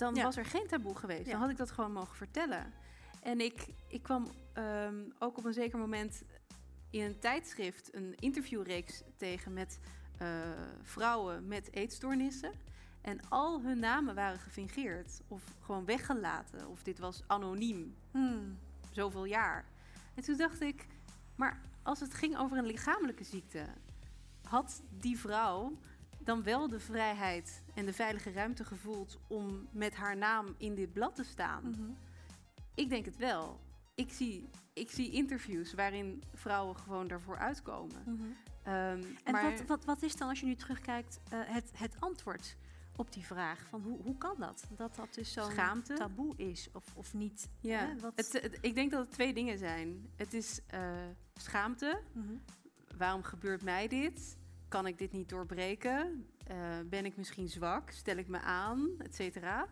dan Ja. was er geen taboe geweest. Dan had ik dat gewoon mogen vertellen. En ik, ik kwam ehm, ook op een zeker moment in een tijdschrift een interviewreeks tegen met eh, vrouwen met eetstoornissen. En al hun namen waren gefingeerd of gewoon weggelaten. Of dit was anoniem Hmm. zoveel jaar. En toen dacht ik, maar als het ging over een lichamelijke ziekte, had die vrouw dan wel de vrijheid en de veilige ruimte gevoeld om met haar naam in dit blad te staan? Mhm. Ik denk het wel. Ik zie, ik zie interviews waarin vrouwen gewoon daarvoor uitkomen. Ehm, En maar wat, wat, wat is dan, als je nu terugkijkt, eh, het, het antwoord op die vraag? Van hoe, hoe kan dat? Dat dat dus zo'n taboe is of, of niet? ja, hè, wat- het, het- ik denk dat het twee dingen zijn. Het is eh, schaamte. Mhm. Waarom gebeurt mij dit? Kan ik dit niet doorbreken? Eh, ben ik misschien zwak? Stel ik me aan? Et cetera.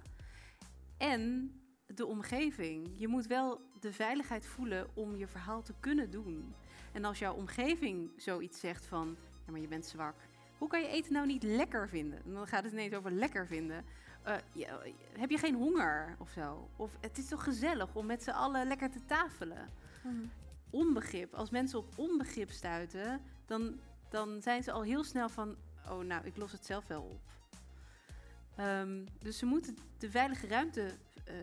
En de omgeving. Je moet wel de veiligheid voelen om je verhaal te kunnen doen. En als jouw omgeving zoiets zegt van... Ja, maar je bent zwak. Hoe kan je eten nou niet lekker vinden? En dan gaat het ineens over lekker vinden. Eh, ja, heb je geen honger of zo? Of het is toch gezellig om met z'n allen lekker te tafelen? Mhm. onbegrip. Als mensen op onbegrip stuiten, dan, dan zijn ze al heel snel van: oh, nou, ik los het zelf wel op. Ehm, dus ze moeten de veilige ruimte eh,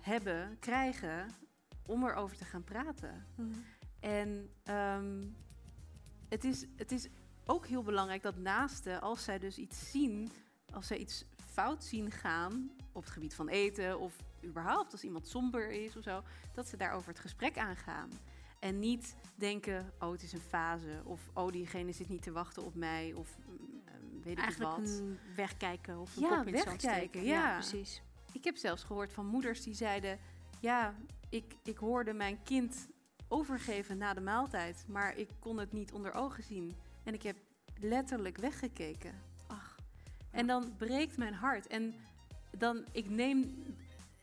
hebben, krijgen om erover te gaan praten. Mhm. En ehm, het, is, het is ook heel belangrijk dat naasten, als zij dus iets zien, als zij iets fout zien gaan op het gebied van eten of überhaupt als iemand somber is of zo, dat ze daarover het gesprek aangaan. En niet denken, oh het is een fase, of oh diegene zit niet te wachten op mij, of mm, eh, weet ik Eigenlijk wat. een wegkijken of een Ja, kop in het wegkijken, steken. ja. precies. Ik heb zelfs gehoord van moeders die zeiden: Ja, ik, ik hoorde mijn kind overgeven na de maaltijd, maar ik kon het niet onder ogen zien. En ik heb letterlijk weggekeken. Ach, En dan breekt mijn hart. En dan, ik neem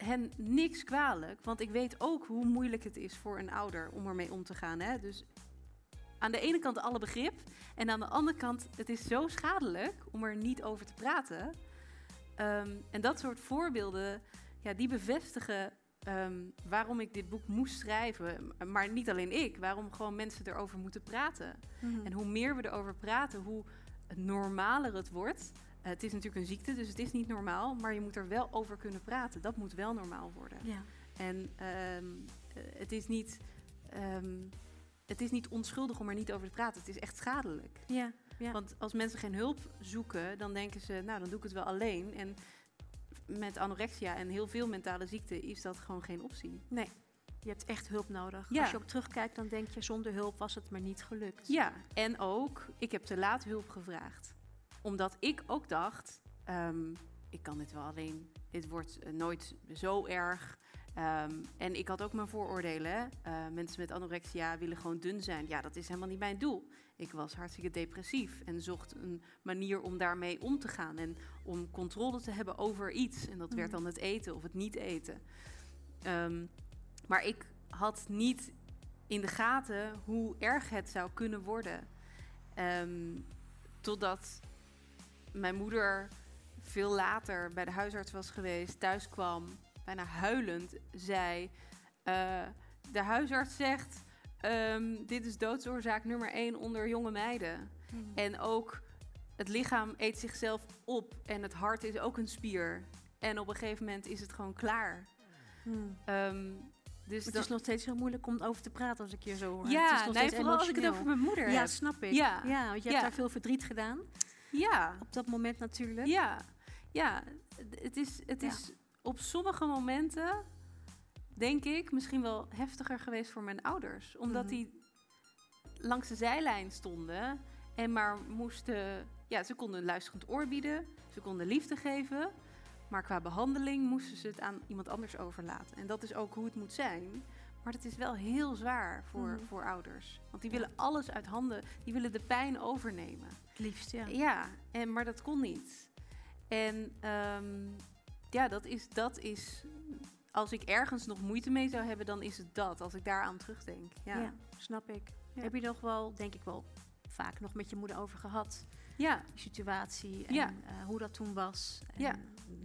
hen niks kwalijk, want ik weet ook hoe moeilijk het is voor een ouder om ermee om te gaan. Hè? Dus aan de ene kant alle begrip, en aan de andere kant, het is zo schadelijk om er niet over te praten. Ehm, en dat soort voorbeelden, ja, die bevestigen ehm, waarom ik dit boek moest schrijven. Maar niet alleen ik, waarom gewoon mensen erover moeten praten. Mhm. En hoe meer we erover praten, hoe normaler het wordt. Eh, het is natuurlijk een ziekte, dus het is niet normaal. Maar je moet er wel over kunnen praten. Dat moet wel normaal worden. ja. En ehm, eh, het, is niet, ehm, het is niet onschuldig om er niet over te praten. Het is echt schadelijk. Ja. Ja. Want als mensen geen hulp zoeken, dan denken ze, nou dan doe ik het wel alleen. En met anorexia en heel veel mentale ziekten is dat gewoon geen optie. Nee, je hebt echt hulp nodig. Ja. Als je ook terugkijkt, dan denk je, zonder hulp was het maar niet gelukt. Ja, en ook, ik heb te laat hulp gevraagd. Omdat ik ook dacht, ehm, ik kan dit wel alleen. Dit wordt eh, nooit zo erg. Ehm, en ik had ook mijn vooroordelen. Eh, mensen met anorexia willen gewoon dun zijn. Ja, dat is helemaal niet mijn doel. Ik was hartstikke depressief en zocht een manier om daarmee om te gaan. En om controle te hebben over iets. En dat werd Mhm. dan het eten of het niet eten. Ehm, maar ik had niet in de gaten hoe erg het zou kunnen worden. Totdat mijn moeder veel later bij de huisarts was geweest, thuis kwam, bijna huilend, zei: eh, De huisarts zegt: ehm, Dit is doodsoorzaak nummer één onder jonge meiden. Mhm. En ook het lichaam eet zichzelf op en het hart is ook een spier. En op een gegeven moment is het gewoon klaar. Mhm. Ehm, dus Het is nog steeds heel moeilijk om over te praten als ik je zo hoor. ja, het is nog nee, vooral als ik het over mijn moeder Ja, heb. snap ik. Ja. Ja, want je hebt daar veel verdriet gedaan. Ja, Op dat moment natuurlijk. ja, ja. Het is, het Ja. is op sommige momenten, denk ik, misschien wel heftiger geweest voor mijn ouders. Omdat Mhm. die langs de zijlijn stonden en maar moesten... Ja, ze konden een luisterend oor bieden, ze konden liefde geven... Maar qua behandeling moesten ze het aan iemand anders overlaten. En dat is ook hoe het moet zijn. Maar het is wel heel zwaar voor, Mhm. voor ouders. Want die willen alles uit handen, die willen de pijn overnemen. Liefst, ja. Ja, en, maar dat kon niet. En ehm, ja, dat is, dat is. Als ik ergens nog moeite mee zou hebben, dan is het dat. Als ik daaraan terugdenk. Ja. Ja, Ja. snap ik. Ja. Heb je nog wel, denk ik wel, vaak nog met je moeder over gehad? ja. Die situatie en Ja. eh, hoe dat toen was. En Ja.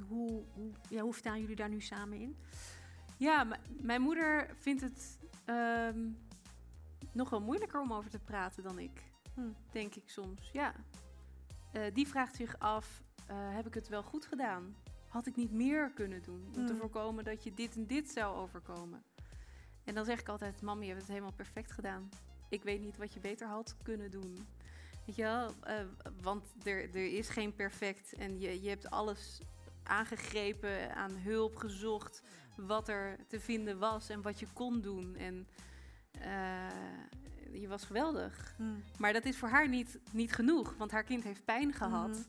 Hoe, hoe, ja, hoe staan jullie daar nu samen in? m- mijn moeder vindt het ehm, nog wel moeilijker om over te praten dan ik. Hm. Denk ik soms. Ja. Eh, die vraagt zich af: eh, heb ik het wel goed gedaan? Had ik niet meer kunnen doen om te Mm. voorkomen dat je dit en dit zou overkomen? En dan zeg ik altijd: Mam, je hebt het helemaal perfect gedaan. Ik weet niet wat je beter had kunnen doen. Weet je wel? Eh, want er, er is geen perfect en je, je hebt alles aangegrepen, aan hulp gezocht. wat er te vinden was en wat je kon doen. En je was geweldig. Mm. Maar dat is voor haar niet, niet genoeg, want haar kind heeft pijn gehad. Mhm.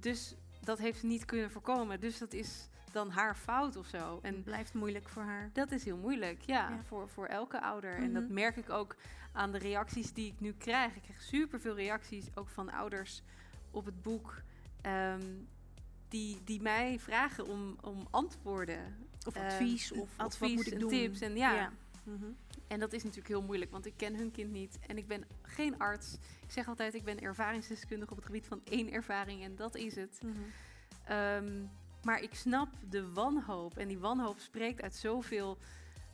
Dus dat heeft ze niet kunnen voorkomen. Dus dat is dan haar fout of zo. En Het blijft moeilijk voor haar. dat is heel moeilijk, ja, Ja. Voor, voor elke ouder. En dat Mhm. merk ik ook aan de reacties die ik nu krijg. Ik krijg superveel reacties, ook van ouders op het boek, ehm, die, die mij vragen om, om antwoorden. Of Eh, advies, of, of wat advies moet ik en doen. tips. En ja, Mhm. En dat is natuurlijk heel moeilijk, want ik ken hun kind niet. En ik ben geen arts. Ik zeg altijd, ik ben ervaringsdeskundige op het gebied van één ervaring. En dat is het. Mhm. Ehm, maar ik snap de wanhoop. En die wanhoop spreekt uit zoveel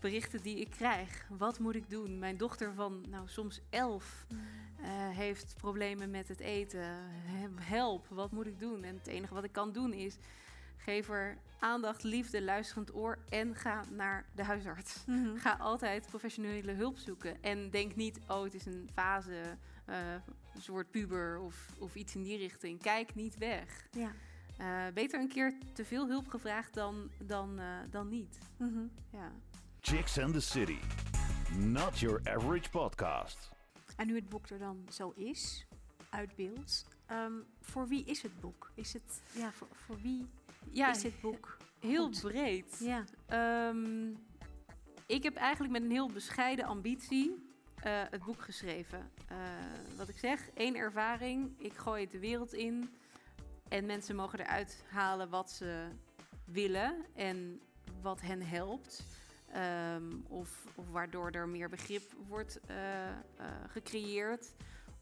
berichten die ik krijg. Wat moet ik doen? Mijn dochter van nou, soms elf Mhm. eh, heeft problemen met het eten. He- Help, wat moet ik doen? En het enige wat ik kan doen is... geef er aandacht, liefde, luisterend oor... en ga naar de huisarts. Mhm. Ga altijd professionele hulp zoeken. En denk niet, oh, het is een fase, eh, een soort puber of, of iets in die richting. Kijk niet weg. Ja. Eh, beter een keer te veel hulp gevraagd dan, dan, eh, dan niet. Mhm. Ja. Chicks and the City. Not your average podcast. En nu het boek er dan zo is, uit beeld, ehm, voor wie is het boek? Is het, ja, voor, voor wie Ja, is dit boek? heel goed? breed. Ja. Ehm, ik heb eigenlijk met een heel bescheiden ambitie eh, het boek geschreven. Eh, wat ik zeg, één ervaring. Ik gooi het de wereld in. En mensen mogen eruit halen wat ze willen en wat hen helpt. Ehm, of, of waardoor er meer begrip wordt eh, gecreëerd.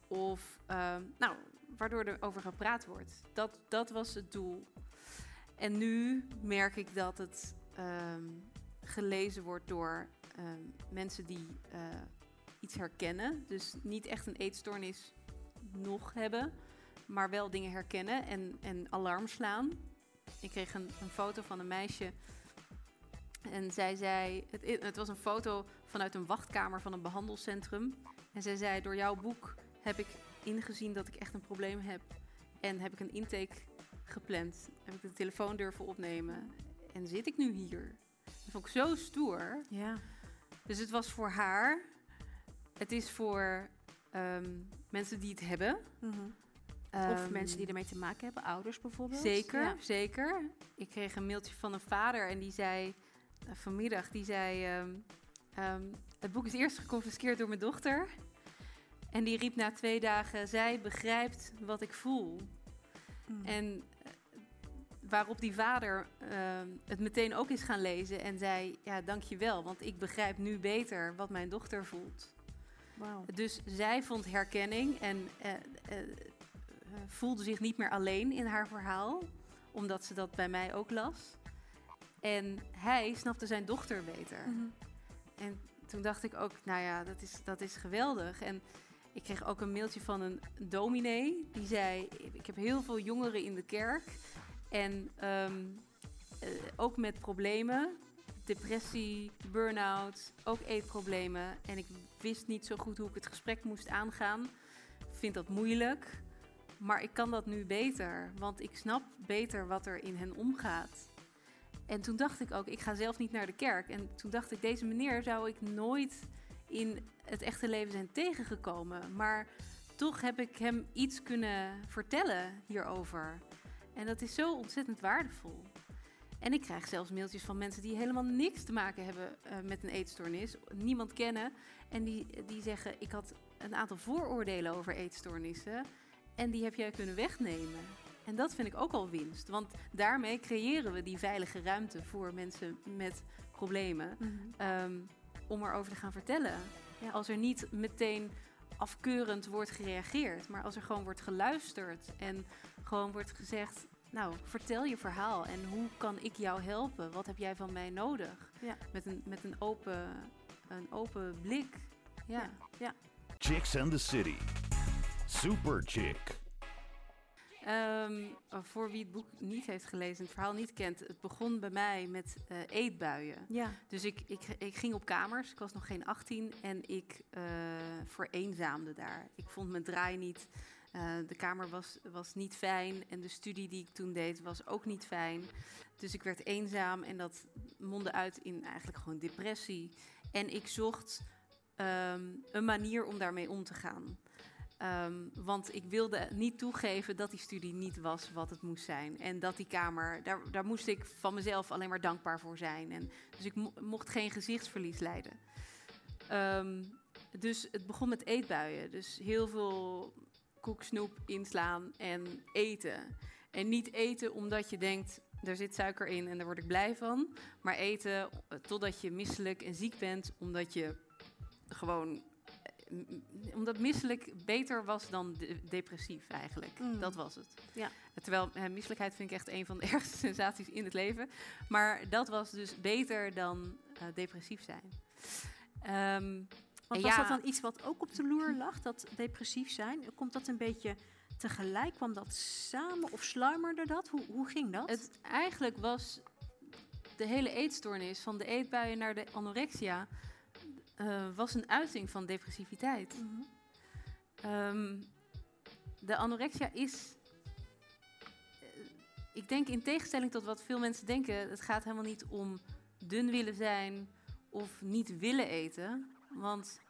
Of ehm, nou, waardoor er over gepraat wordt. Dat, dat was het doel. En nu merk ik dat het ehm, gelezen wordt door ehm, mensen die eh, iets herkennen. Dus niet echt een eetstoornis nog hebben, maar wel dingen herkennen en, en alarm slaan. Ik kreeg een, een foto van een meisje. En zij zei, het, het was een foto vanuit een wachtkamer van een behandelcentrum. En zij zei, door jouw boek heb ik ingezien dat ik echt een probleem heb. En heb ik een intake gepland. Heb ik de telefoon durven opnemen. En zit ik nu hier. Dat vond ik zo stoer. Ja. Dus het was voor haar. Het is voor ehm, mensen die het hebben. Mhm. Of Ehm, mensen die ermee te maken hebben, ouders bijvoorbeeld. Zeker, Ja. zeker. Ik kreeg een mailtje van een vader en die zei eh, vanmiddag, die zei, ehm, het boek is eerst geconfiskeerd door mijn dochter. En die riep na twee dagen, zij begrijpt wat ik voel. Mhm. En eh, waarop die vader ehm, het meteen ook is gaan lezen en zei, ja, dankjewel, want ik begrijp nu beter wat mijn dochter voelt. Dus zij vond herkenning en eh, eh, voelde zich niet meer alleen in haar verhaal, omdat ze dat bij mij ook las. En hij snapte zijn dochter beter. Mhm. En toen dacht ik ook, nou ja, dat is, dat is geweldig. En ik kreeg ook een mailtje van een dominee. Die zei, ik heb heel veel jongeren in de kerk. En ehm, eh, ook met problemen. Depressie, burn-out, ook eetproblemen. En ik wist niet zo goed hoe ik het gesprek moest aangaan. Ik vind dat moeilijk. Maar ik kan dat nu beter. Want ik snap beter wat er in hen omgaat. En toen dacht ik ook, ik ga zelf niet naar de kerk. En toen dacht ik, deze meneer zou ik nooit in het echte leven zijn tegengekomen. Maar toch heb ik hem iets kunnen vertellen hierover. En dat is zo ontzettend waardevol. En ik krijg zelfs mailtjes van mensen die helemaal niks te maken hebben eh, met een eetstoornis, niemand kennen. En die, die zeggen: Ik had een aantal vooroordelen over eetstoornissen. En die heb jij kunnen wegnemen. En dat vind ik ook al winst. Want daarmee creëren we die veilige ruimte voor mensen met problemen. Mhm. ehm, om erover te gaan vertellen. Ja. Als er niet meteen afkeurend wordt gereageerd, maar als er gewoon wordt geluisterd en gewoon wordt gezegd: Nou, vertel je verhaal en hoe kan ik jou helpen? Wat heb jij van mij nodig? Ja. Met, een, met een, open, een open blik. Ja. Ja. ja. Chicks and the City. Super Chick. Ehm, voor wie het boek niet heeft gelezen en het verhaal niet kent, het begon bij mij met eh, eetbuien. Ja. Dus ik, ik, ik ging op kamers, ik was nog geen 18 en ik eh vereenzaamde daar. Ik vond mijn draai niet. Eh, de kamer was, was niet fijn en de studie die ik toen deed was ook niet fijn. Dus ik werd eenzaam en dat mondde uit in eigenlijk gewoon depressie. En ik zocht ehm, een manier om daarmee om te gaan. Ehm, want ik wilde niet toegeven dat die studie niet was wat het moest zijn. En dat die kamer, daar, daar moest ik van mezelf alleen maar dankbaar voor zijn. En, dus ik mocht geen gezichtsverlies leiden. Ehm, dus het begon met eetbuien. Dus heel veel koek, snoep inslaan en eten. En niet eten omdat je denkt, er zit suiker in en daar word ik blij van. Maar eten totdat je misselijk en ziek bent, omdat je gewoon omdat misselijk beter was dan depressief eigenlijk. Mm. Dat was het. Ja. Terwijl uh, misselijkheid vind ik echt een van de *laughs* ergste sensaties in het leven. Maar dat was dus beter dan uh, depressief zijn. Um, Want was dat dan iets wat ook op de loer lag, dat depressief zijn? Komt dat een beetje tegelijk? Kwam dat samen of sluimerde dat? Hoe, hoe ging dat? Het eigenlijk was de hele eetstoornis, van de eetbuien naar de anorexia uh, was een uiting van depressiviteit. Mm -hmm. de anorexia is. Uh, ik denk in tegenstelling tot wat veel mensen denken, het gaat helemaal niet om dun willen zijn of niet willen eten. Want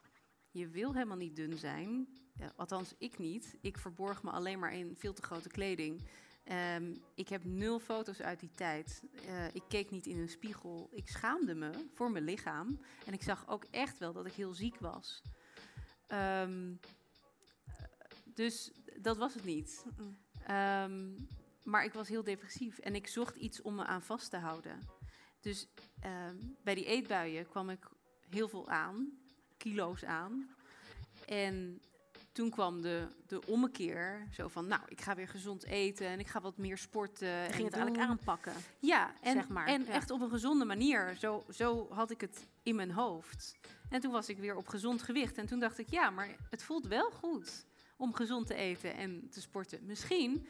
je wil helemaal niet dun zijn. Ja, althans, ik niet. Ik verborg me alleen maar in veel te grote kleding. Um, ik heb nul foto's uit die tijd. Uh, ik keek niet in een spiegel. Ik schaamde me voor mijn lichaam. En ik zag ook echt wel dat ik heel ziek was. Um, dus dat was het niet. Um, maar ik was heel depressief en ik zocht iets om me aan vast te houden. Dus bij die eetbuien kwam ik heel veel aan, kilo's aan. En toen kwam de, de ommekeer. Zo van, nou, ik ga weer gezond eten en ik ga wat meer sporten. Ging het eigenlijk aanpakken. Ja, en, zeg maar. en echt op een gezonde manier. Zo, zo had ik het in mijn hoofd. En toen was ik weer op gezond gewicht. En toen dacht ik, ja, maar het voelt wel goed om gezond te eten en te sporten. Misschien,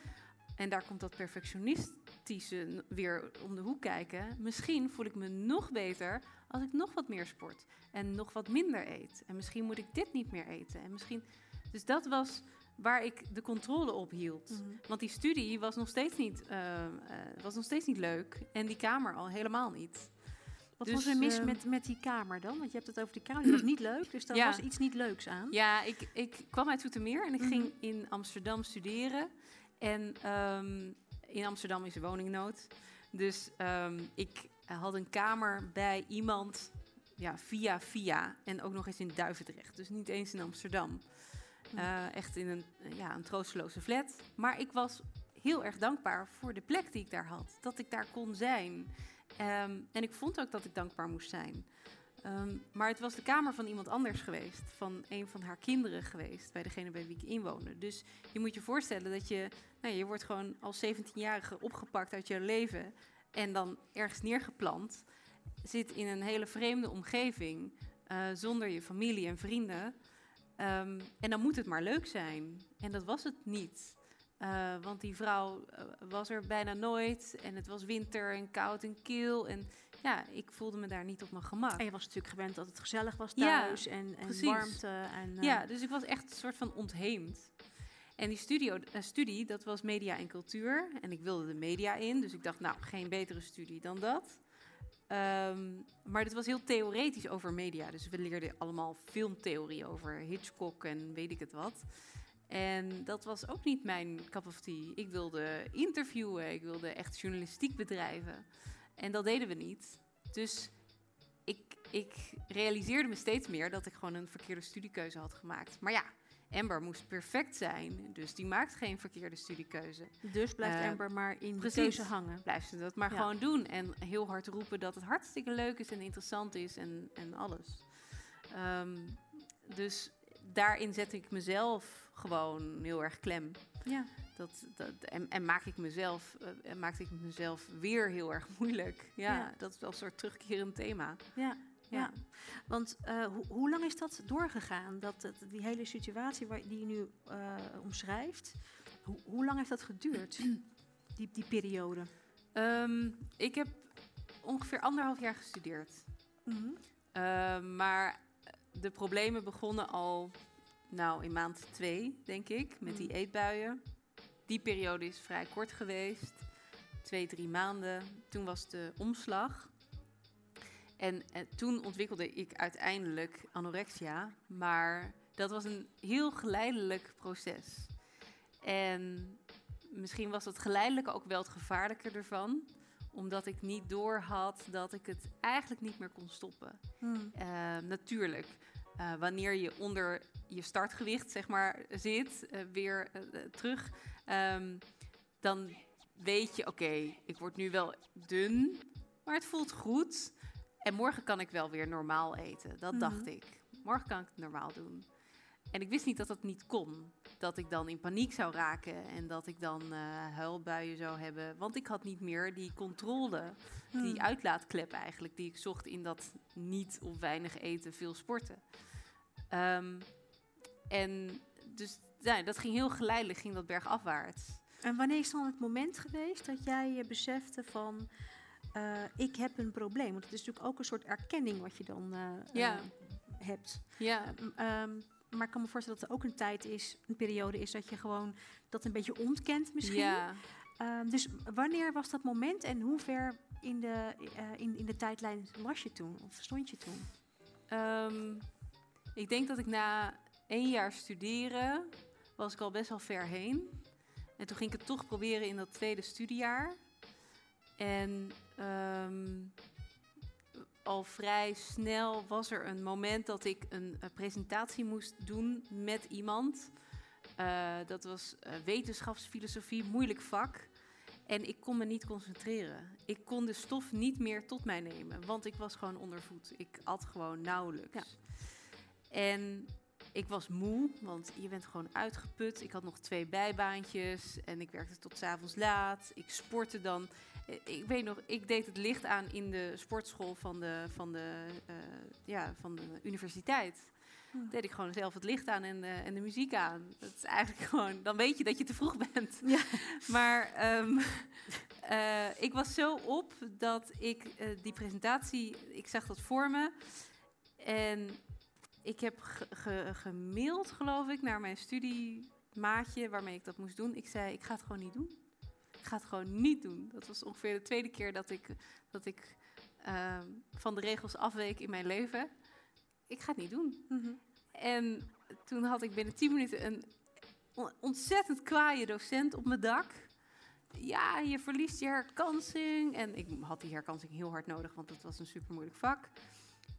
en daar komt dat perfectionistische weer om de hoek kijken. Misschien voel ik me nog beter als ik nog wat meer sport en nog wat minder eet. En misschien moet ik dit niet meer eten. En misschien dus dat was waar ik de controle op hield. Mhm. Want die studie was nog, steeds niet, uh, uh, was nog steeds niet leuk. En die kamer al helemaal niet. Wat dus, was er mis uh, met, met die kamer dan? Want je hebt het over die kamer, die was niet leuk. Dus daar ja. was iets niet leuks aan. Ja, ik, ik kwam uit Zoetermeer en ik ging mhm. in Amsterdam studeren. En um, in Amsterdam is er woningnood. Dus um, ik had een kamer bij iemand ja, via via. En ook nog eens in Duivendrecht. Dus niet eens in Amsterdam. Uh, echt in een, ja, een troosteloze flat. Maar ik was heel erg dankbaar voor de plek die ik daar had. Dat ik daar kon zijn. Um, en ik vond ook dat ik dankbaar moest zijn. Um, maar het was de kamer van iemand anders geweest. Van een van haar kinderen geweest. Bij degene bij wie ik inwoonde. Dus je moet je voorstellen dat je... Nou, je wordt gewoon als 17-jarige opgepakt uit je leven. En dan ergens neergeplant. Zit in een hele vreemde omgeving. Uh, zonder je familie en vrienden. Um, en dan moet het maar leuk zijn. En dat was het niet. Uh, want die vrouw uh, was er bijna nooit. En het was winter en koud en kil. En ja, ik voelde me daar niet op mijn gemak. En je was natuurlijk gewend dat het gezellig was thuis. Ja, en, en warmte. En, uh... Ja, dus ik was echt een soort van ontheemd. En die studio, studie, dat was media en cultuur. En ik wilde de media in. Dus ik dacht, nou, geen betere studie dan dat. Um, maar dit was heel theoretisch over media. Dus we leerden allemaal filmtheorie over Hitchcock en weet ik het wat. En dat was ook niet mijn cup of tea. Ik wilde interviewen, ik wilde echt journalistiek bedrijven. En dat deden we niet. Dus ik, ik realiseerde me steeds meer dat ik gewoon een verkeerde studiekeuze had gemaakt. Maar ja, Amber moest perfect zijn, dus die maakt geen verkeerde studiekeuze. Dus blijft uh, Amber maar in precies, de keuze hangen. Blijft ze dat maar ja. gewoon doen en heel hard roepen dat het hartstikke leuk is en interessant is en, en alles. Um, dus daarin zet ik mezelf gewoon heel erg klem. Ja. Dat, dat, en, en maak ik mezelf, uh, maakte ik mezelf weer heel erg moeilijk. Ja, ja. dat is wel een soort terugkerend thema. Ja. Ja, want uh, ho hoe lang is dat doorgegaan? Dat, dat die hele situatie waar, die je nu uh, omschrijft, ho hoe lang heeft dat geduurd, *clears throat* die, die periode? Um, ik heb ongeveer anderhalf jaar gestudeerd. Mm -hmm. uh, maar de problemen begonnen al nou, in maand twee, denk ik, met die Mm. eetbuien. Die periode is vrij kort geweest. Twee, drie maanden. Toen was de omslag. En, eh, toen ontwikkelde ik uiteindelijk anorexia. Maar dat was een heel geleidelijk proces. En misschien was het geleidelijke ook wel het gevaarlijke ervan. Omdat ik niet door had dat ik het eigenlijk niet meer kon stoppen. Hmm. Eh, natuurlijk, eh, wanneer je onder je startgewicht zeg maar, zit, weer terug, ehm, dan weet je, oké, ik word nu wel dun, maar het voelt goed. En morgen kan ik wel weer normaal eten. Dat Mhm. dacht ik. Morgen kan ik het normaal doen. En ik wist niet dat dat niet kon. Dat ik dan in paniek zou raken en dat ik dan eh, huilbuien zou hebben. Want ik had niet meer die controle Hmm. die uitlaatklep eigenlijk, die ik zocht in dat niet of weinig eten, veel sporten. Ehm, en dus ja, dat ging heel geleidelijk, ging dat bergafwaarts. En wanneer is dan het moment geweest dat jij je besefte van... eh, ik heb een probleem? Want het is natuurlijk ook een soort erkenning wat je dan eh, Ja. eh, hebt. Ja, Ehm, ehm, maar ik kan me voorstellen dat er ook een tijd is, een periode is, dat je gewoon dat een beetje ontkent misschien. ja. Ehm, dus wanneer was dat moment en hoe ver in de, in, in de tijdlijn was je toen? Of stond je toen? Ik denk dat ik na één jaar studeren was ik al best wel ver heen. En toen ging ik het toch proberen in dat tweede studiejaar. En ehm, al vrij snel was er een moment dat ik een, eh, presentatie moest doen met iemand. Eh, dat was eh, wetenschapsfilosofie, moeilijk vak. En ik kon me niet concentreren. Ik kon de stof niet meer tot mij nemen, want ik was gewoon ondervoed. Ik at gewoon nauwelijks. Ja. En ik was moe, want je bent gewoon uitgeput. Ik had nog twee bijbaantjes en ik werkte tot 's avonds laat. Ik sportte dan. Eh, Ik weet nog, ik deed het licht aan in de sportschool van de, van de, eh, ja, van de universiteit. Hmm. Deed ik gewoon zelf het licht aan en, de- en de muziek aan. Dat is eigenlijk *laughs* gewoon, dan weet je dat je te vroeg bent. Ja. Maar ehm, *laughs* eh, ik was zo op dat ik eh, die presentatie, ik zag dat voor me. En ik heb ge- ge- gemaild, geloof ik, naar mijn studiemaatje waarmee ik dat moest doen. Ik zei, ik ga het gewoon niet doen. Ik ga het gewoon niet doen. Dat was ongeveer de tweede keer dat ik, dat ik ehm, van de regels afweek in mijn leven. Ik ga het niet doen. Mhm. En toen had ik binnen 10 minuten een on- ontzettend kwaaie docent op mijn dak. Ja, je verliest je herkansing. En ik had die herkansing heel hard nodig, want het was een super moeilijk vak.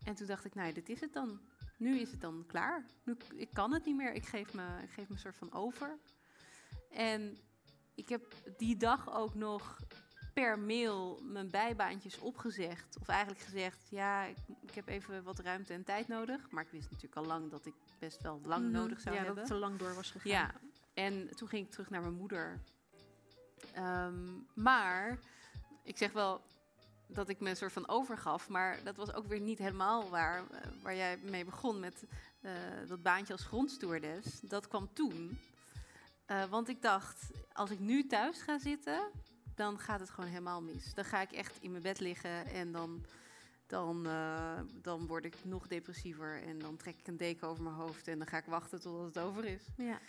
En toen dacht ik, nou, dit is het dan. Nu is het dan klaar. Nu, ik kan het niet meer. Ik geef me, ik geef me een soort van over. En ik heb die dag ook nog per mail mijn bijbaantjes opgezegd. Of eigenlijk gezegd, ja, ik, ik heb even wat ruimte en tijd nodig. Maar ik wist natuurlijk al lang dat ik best wel lang Mhm. nodig zou ja, hebben. dat het te lang door was gegaan. Ja, en toen ging ik terug naar mijn moeder. Ehm, maar ik zeg wel dat ik me een soort van overgaf, maar dat was ook weer niet helemaal waar. eh, waar jij mee begon met eh, dat baantje als grondstoerdes. Dat kwam toen. Eh, want ik dacht, als ik nu thuis ga zitten, dan gaat het gewoon helemaal mis. Dan ga ik echt in mijn bed liggen en dan, dan, eh, dan word ik nog depressiever. En dan trek ik een deken over mijn hoofd en dan ga ik wachten totdat het over is. Ja.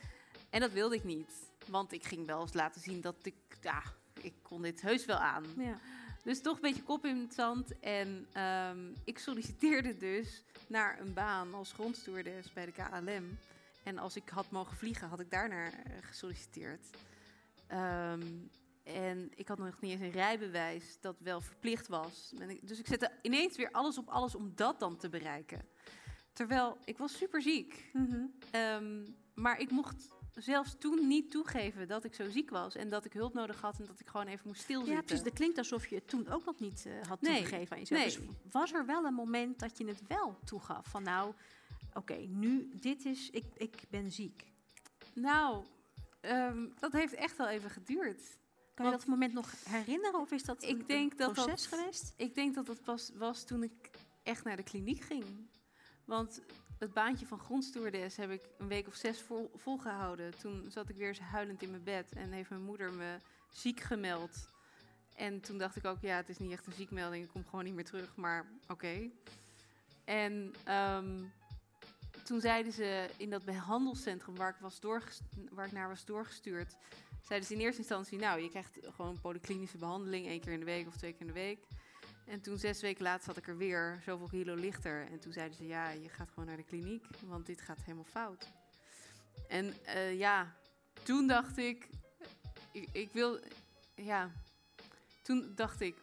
En dat wilde ik niet. Want ik ging wel eens laten zien dat ik, ja, ik kon dit heus wel aan. Ja. Dus toch een beetje kop in het zand. En ehm, ik solliciteerde dus naar een baan als grondstoerdes bij de KLM. En als ik had mogen vliegen, had ik daarnaar eh, gesolliciteerd. Ehm, en ik had nog niet eens een rijbewijs dat wel verplicht was. Dus ik zette ineens weer alles op alles om dat dan te bereiken. Terwijl ik was super ziek. Mhm. Ehm, maar ik mocht zelfs toen niet toegeven dat ik zo ziek was. En dat ik hulp nodig had en dat ik gewoon even moest stilzitten. Ja, precies. Dat klinkt alsof je het toen ook nog niet eh, had Nee, toegegeven aan jezelf. nee. Dus was er wel een moment dat je het wel toegaf? Van nou, oké, nu, dit is, ik, ik ben ziek. Nou, ehm, dat heeft echt wel even geduurd. Kan je dat moment nog herinneren? Of is dat Ik een, denk een dat dat- proces geweest? Ik denk dat dat pas was toen ik echt naar de kliniek ging. Want het baantje van grondstoerdes heb ik een week of zes vol, volgehouden. Toen zat ik weer eens huilend in mijn bed en heeft mijn moeder me ziek gemeld. En toen dacht ik ook, ja, het is niet echt een ziekmelding, ik kom gewoon niet meer terug, maar oké. En ehm, toen zeiden ze in dat behandelcentrum waar ik, was ik naar was doorgestuurd, zeiden ze in eerste instantie, nou, je krijgt gewoon polyklinische behandeling één keer in de week of twee keer in de week. En toen zes weken later zat ik er weer, zoveel kilo lichter. En toen zeiden ze, ja, je gaat gewoon naar de kliniek, want dit gaat helemaal fout. En eh, ja, toen dacht ik, ik, ik wil, ja, toen dacht ik,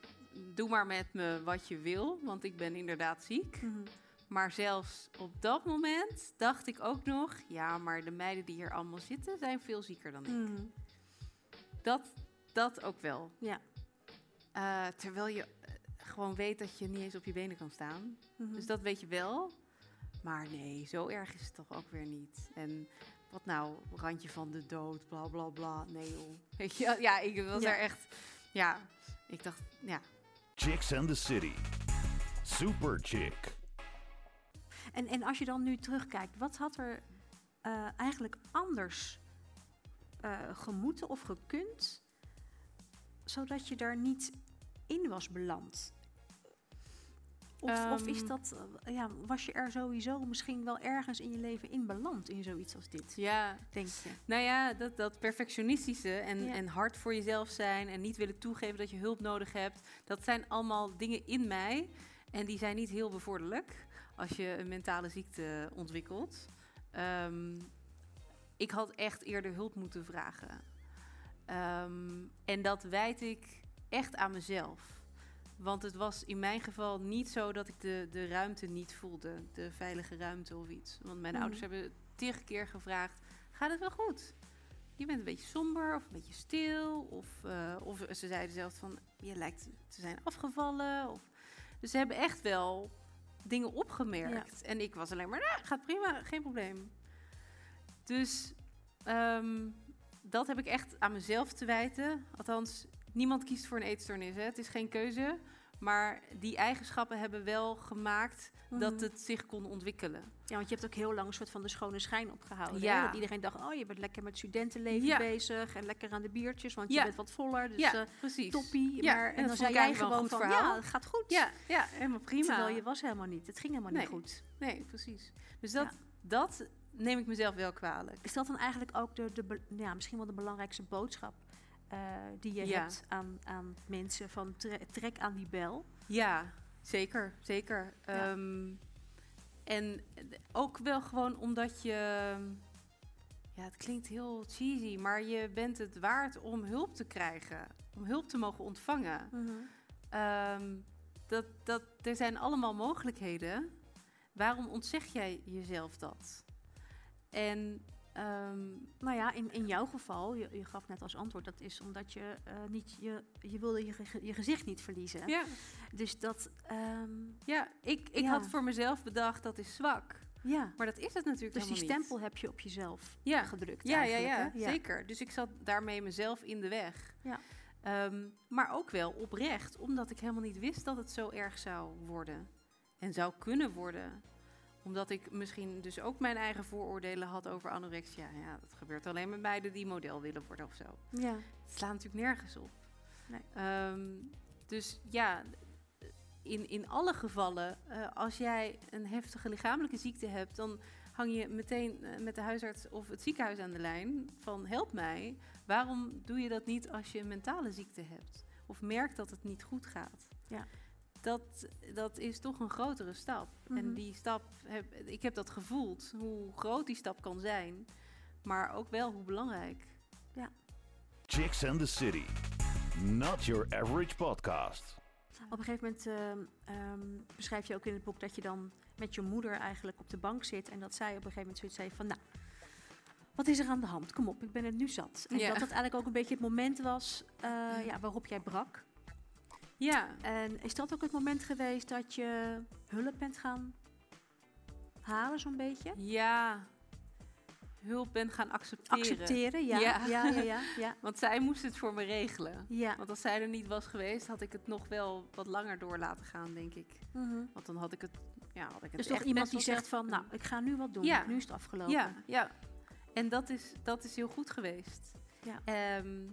doe maar met me wat je wil, want ik ben inderdaad ziek. Mhm. Maar zelfs op dat moment dacht ik ook nog, ja, maar de meiden die hier allemaal zitten zijn veel zieker dan ik. Mhm. Dat, dat ook wel. Ja. Eh, terwijl je eh, gewoon weet dat je niet eens op je benen kan staan. Mhm. Dus dat weet je wel. Maar nee, zo erg is het toch ook weer niet. En wat nou, randje van de dood, bla bla bla. Nee joh. *laughs* Weet je, ja, ik was Ja. er echt, ja, ik dacht, ja. Chicks and the City. Super Chick. En, en als je dan nu terugkijkt, wat had er eh, eigenlijk anders eh, gemoeten of gekund, zodat je daar niet in was beland? Of, of is Ehm. dat, eh, ja, was je er sowieso misschien wel ergens in je leven in beland in zoiets als dit, Ja, denk je? Nou ja, dat, dat perfectionistische en, Ja. en hard voor jezelf zijn en niet willen toegeven dat je hulp nodig hebt, dat zijn allemaal dingen in mij en die zijn niet heel bevorderlijk als je een mentale ziekte ontwikkelt. Ehm, ik had echt eerder hulp moeten vragen. Ehm, en dat wijd ik echt aan mezelf. Want het was in mijn geval niet zo dat ik de, de ruimte niet voelde, de veilige ruimte of iets. Want mijn Mhm. ouders hebben tig keer gevraagd: gaat het wel goed? Je bent een beetje somber of een beetje stil. Of, eh, of ze zeiden zelfs van, je lijkt te zijn afgevallen. Of, dus ze hebben echt wel dingen opgemerkt. En ik was alleen maar, nou, gaat prima, geen probleem. Dus ehm, dat heb ik echt aan mezelf te wijten. Althans, niemand kiest voor een eetstoornis. Hè. Het is geen keuze. Maar die eigenschappen hebben wel gemaakt dat Mhm. het zich kon ontwikkelen. Ja, want je hebt ook heel lang een soort van de schone schijn opgehouden. Ja. Hè? Dat iedereen dacht, oh, je bent lekker met studentenleven Ja. bezig en lekker aan de biertjes, want je bent wat voller. Dus ja, eh, precies. toppie. Ja, maar, en dan zei jij gewoon goed van, verhaal. ja, het gaat goed. Ja, ja, helemaal prima. Terwijl je was helemaal niet. Het ging helemaal Nee. niet goed. Nee, precies. Dus dat, dat neem ik mezelf wel kwalijk. Is dat dan eigenlijk ook de, de, ja, misschien wel de belangrijkste boodschap eh, die je Ja. hebt aan, aan mensen van tre- trek aan die bel? Ja, zeker, zeker. Ja. Ehm, en ook wel gewoon omdat je... Ja, het klinkt heel cheesy, maar je bent het waard om hulp te krijgen. Om hulp te mogen ontvangen. Ehm, dat, dat, er zijn allemaal mogelijkheden. Waarom ontzeg jij jezelf dat? En ehm, Nou ja, in, in jouw geval, je, je gaf net als antwoord, dat is omdat je eh, niet je, je wilde je, ge- je gezicht niet verliezen. ja, Dus dat, ehm, ja, ik, ik Ja. had voor mezelf bedacht dat is zwak. ja. Maar dat is het natuurlijk Dus die helemaal niet. stempel heb je op jezelf Ja. gedrukt. Ja, ja, ja, hè? zeker. Dus ik zat daarmee mezelf in de weg. Ja. Ehm, maar ook wel oprecht, omdat ik helemaal niet wist dat het zo erg zou worden. En zou kunnen worden. Omdat ik misschien dus ook mijn eigen vooroordelen had over anorexia. Ja, dat gebeurt alleen met meiden die model willen worden of zo. Ja. Het slaat natuurlijk nergens op. Nee. Ehm, dus ja, in, in alle gevallen, eh, als jij een heftige lichamelijke ziekte hebt, dan hang je meteen eh, met de huisarts of het ziekenhuis aan de lijn van help mij. Waarom doe je dat niet als je een mentale ziekte hebt? Of merkt dat het niet goed gaat? Ja. Dat, dat is toch een grotere stap. En Mhm. die stap, heb, ik heb dat gevoeld, hoe groot die stap kan zijn, maar ook wel hoe belangrijk. Chicks and the City. Not your average podcast. Op een gegeven moment ehm, ehm, beschrijf je ook in het boek dat je dan met je moeder eigenlijk op de bank zit. En dat zij op een gegeven moment zoiets zei van, nou, wat is er aan de hand? Kom op, ik ben het nu zat. En Ja. dat dat eigenlijk ook een beetje het moment was eh, ja, waarop jij brak. Ja, En is dat ook het moment geweest dat je hulp bent gaan halen, zo'n beetje? Ja, hulp ben gaan accepteren. Accepteren, ja. Ja. Ja, ja, ja. ja, *laughs* Want zij moest het voor me regelen. ja. Want als zij er niet was geweest, had ik het nog wel wat langer door laten gaan, denk ik. Mhm. Want dan had ik het, ja, had ik het Dus toch iemand die zegt van, nou, ik ga nu wat doen. Ja. Nu is het afgelopen. Ja, ja. En dat is, dat is heel goed geweest. Ja. Ehm,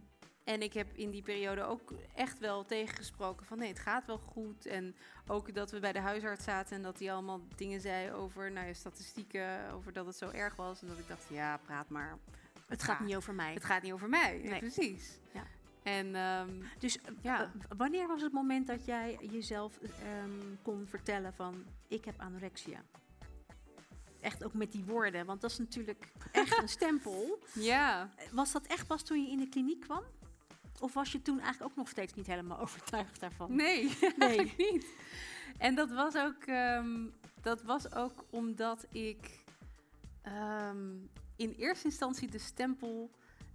En ik heb in die periode ook echt wel tegengesproken van nee, het gaat wel goed. En ook dat we bij de huisarts zaten en dat hij allemaal dingen zei over nou ja, statistieken, over dat het zo erg was. En dat ik dacht, ja, praat maar. Het gaat Ja. niet over mij. Het gaat niet over mij. Ja, precies. Ja. En ehm, Dus eh, Ja. wanneer was het moment dat jij jezelf ehm, kon vertellen van ik heb anorexia? Echt ook met die woorden, want dat is natuurlijk echt een *laughs* stempel. ja, Was dat echt pas toen je in de kliniek kwam? Of was je toen eigenlijk ook nog steeds niet helemaal *laughs* overtuigd daarvan? nee, *laughs* Nee. eigenlijk niet. En dat was ook, ehm, dat was ook omdat ik ehm, in eerste instantie de stempel,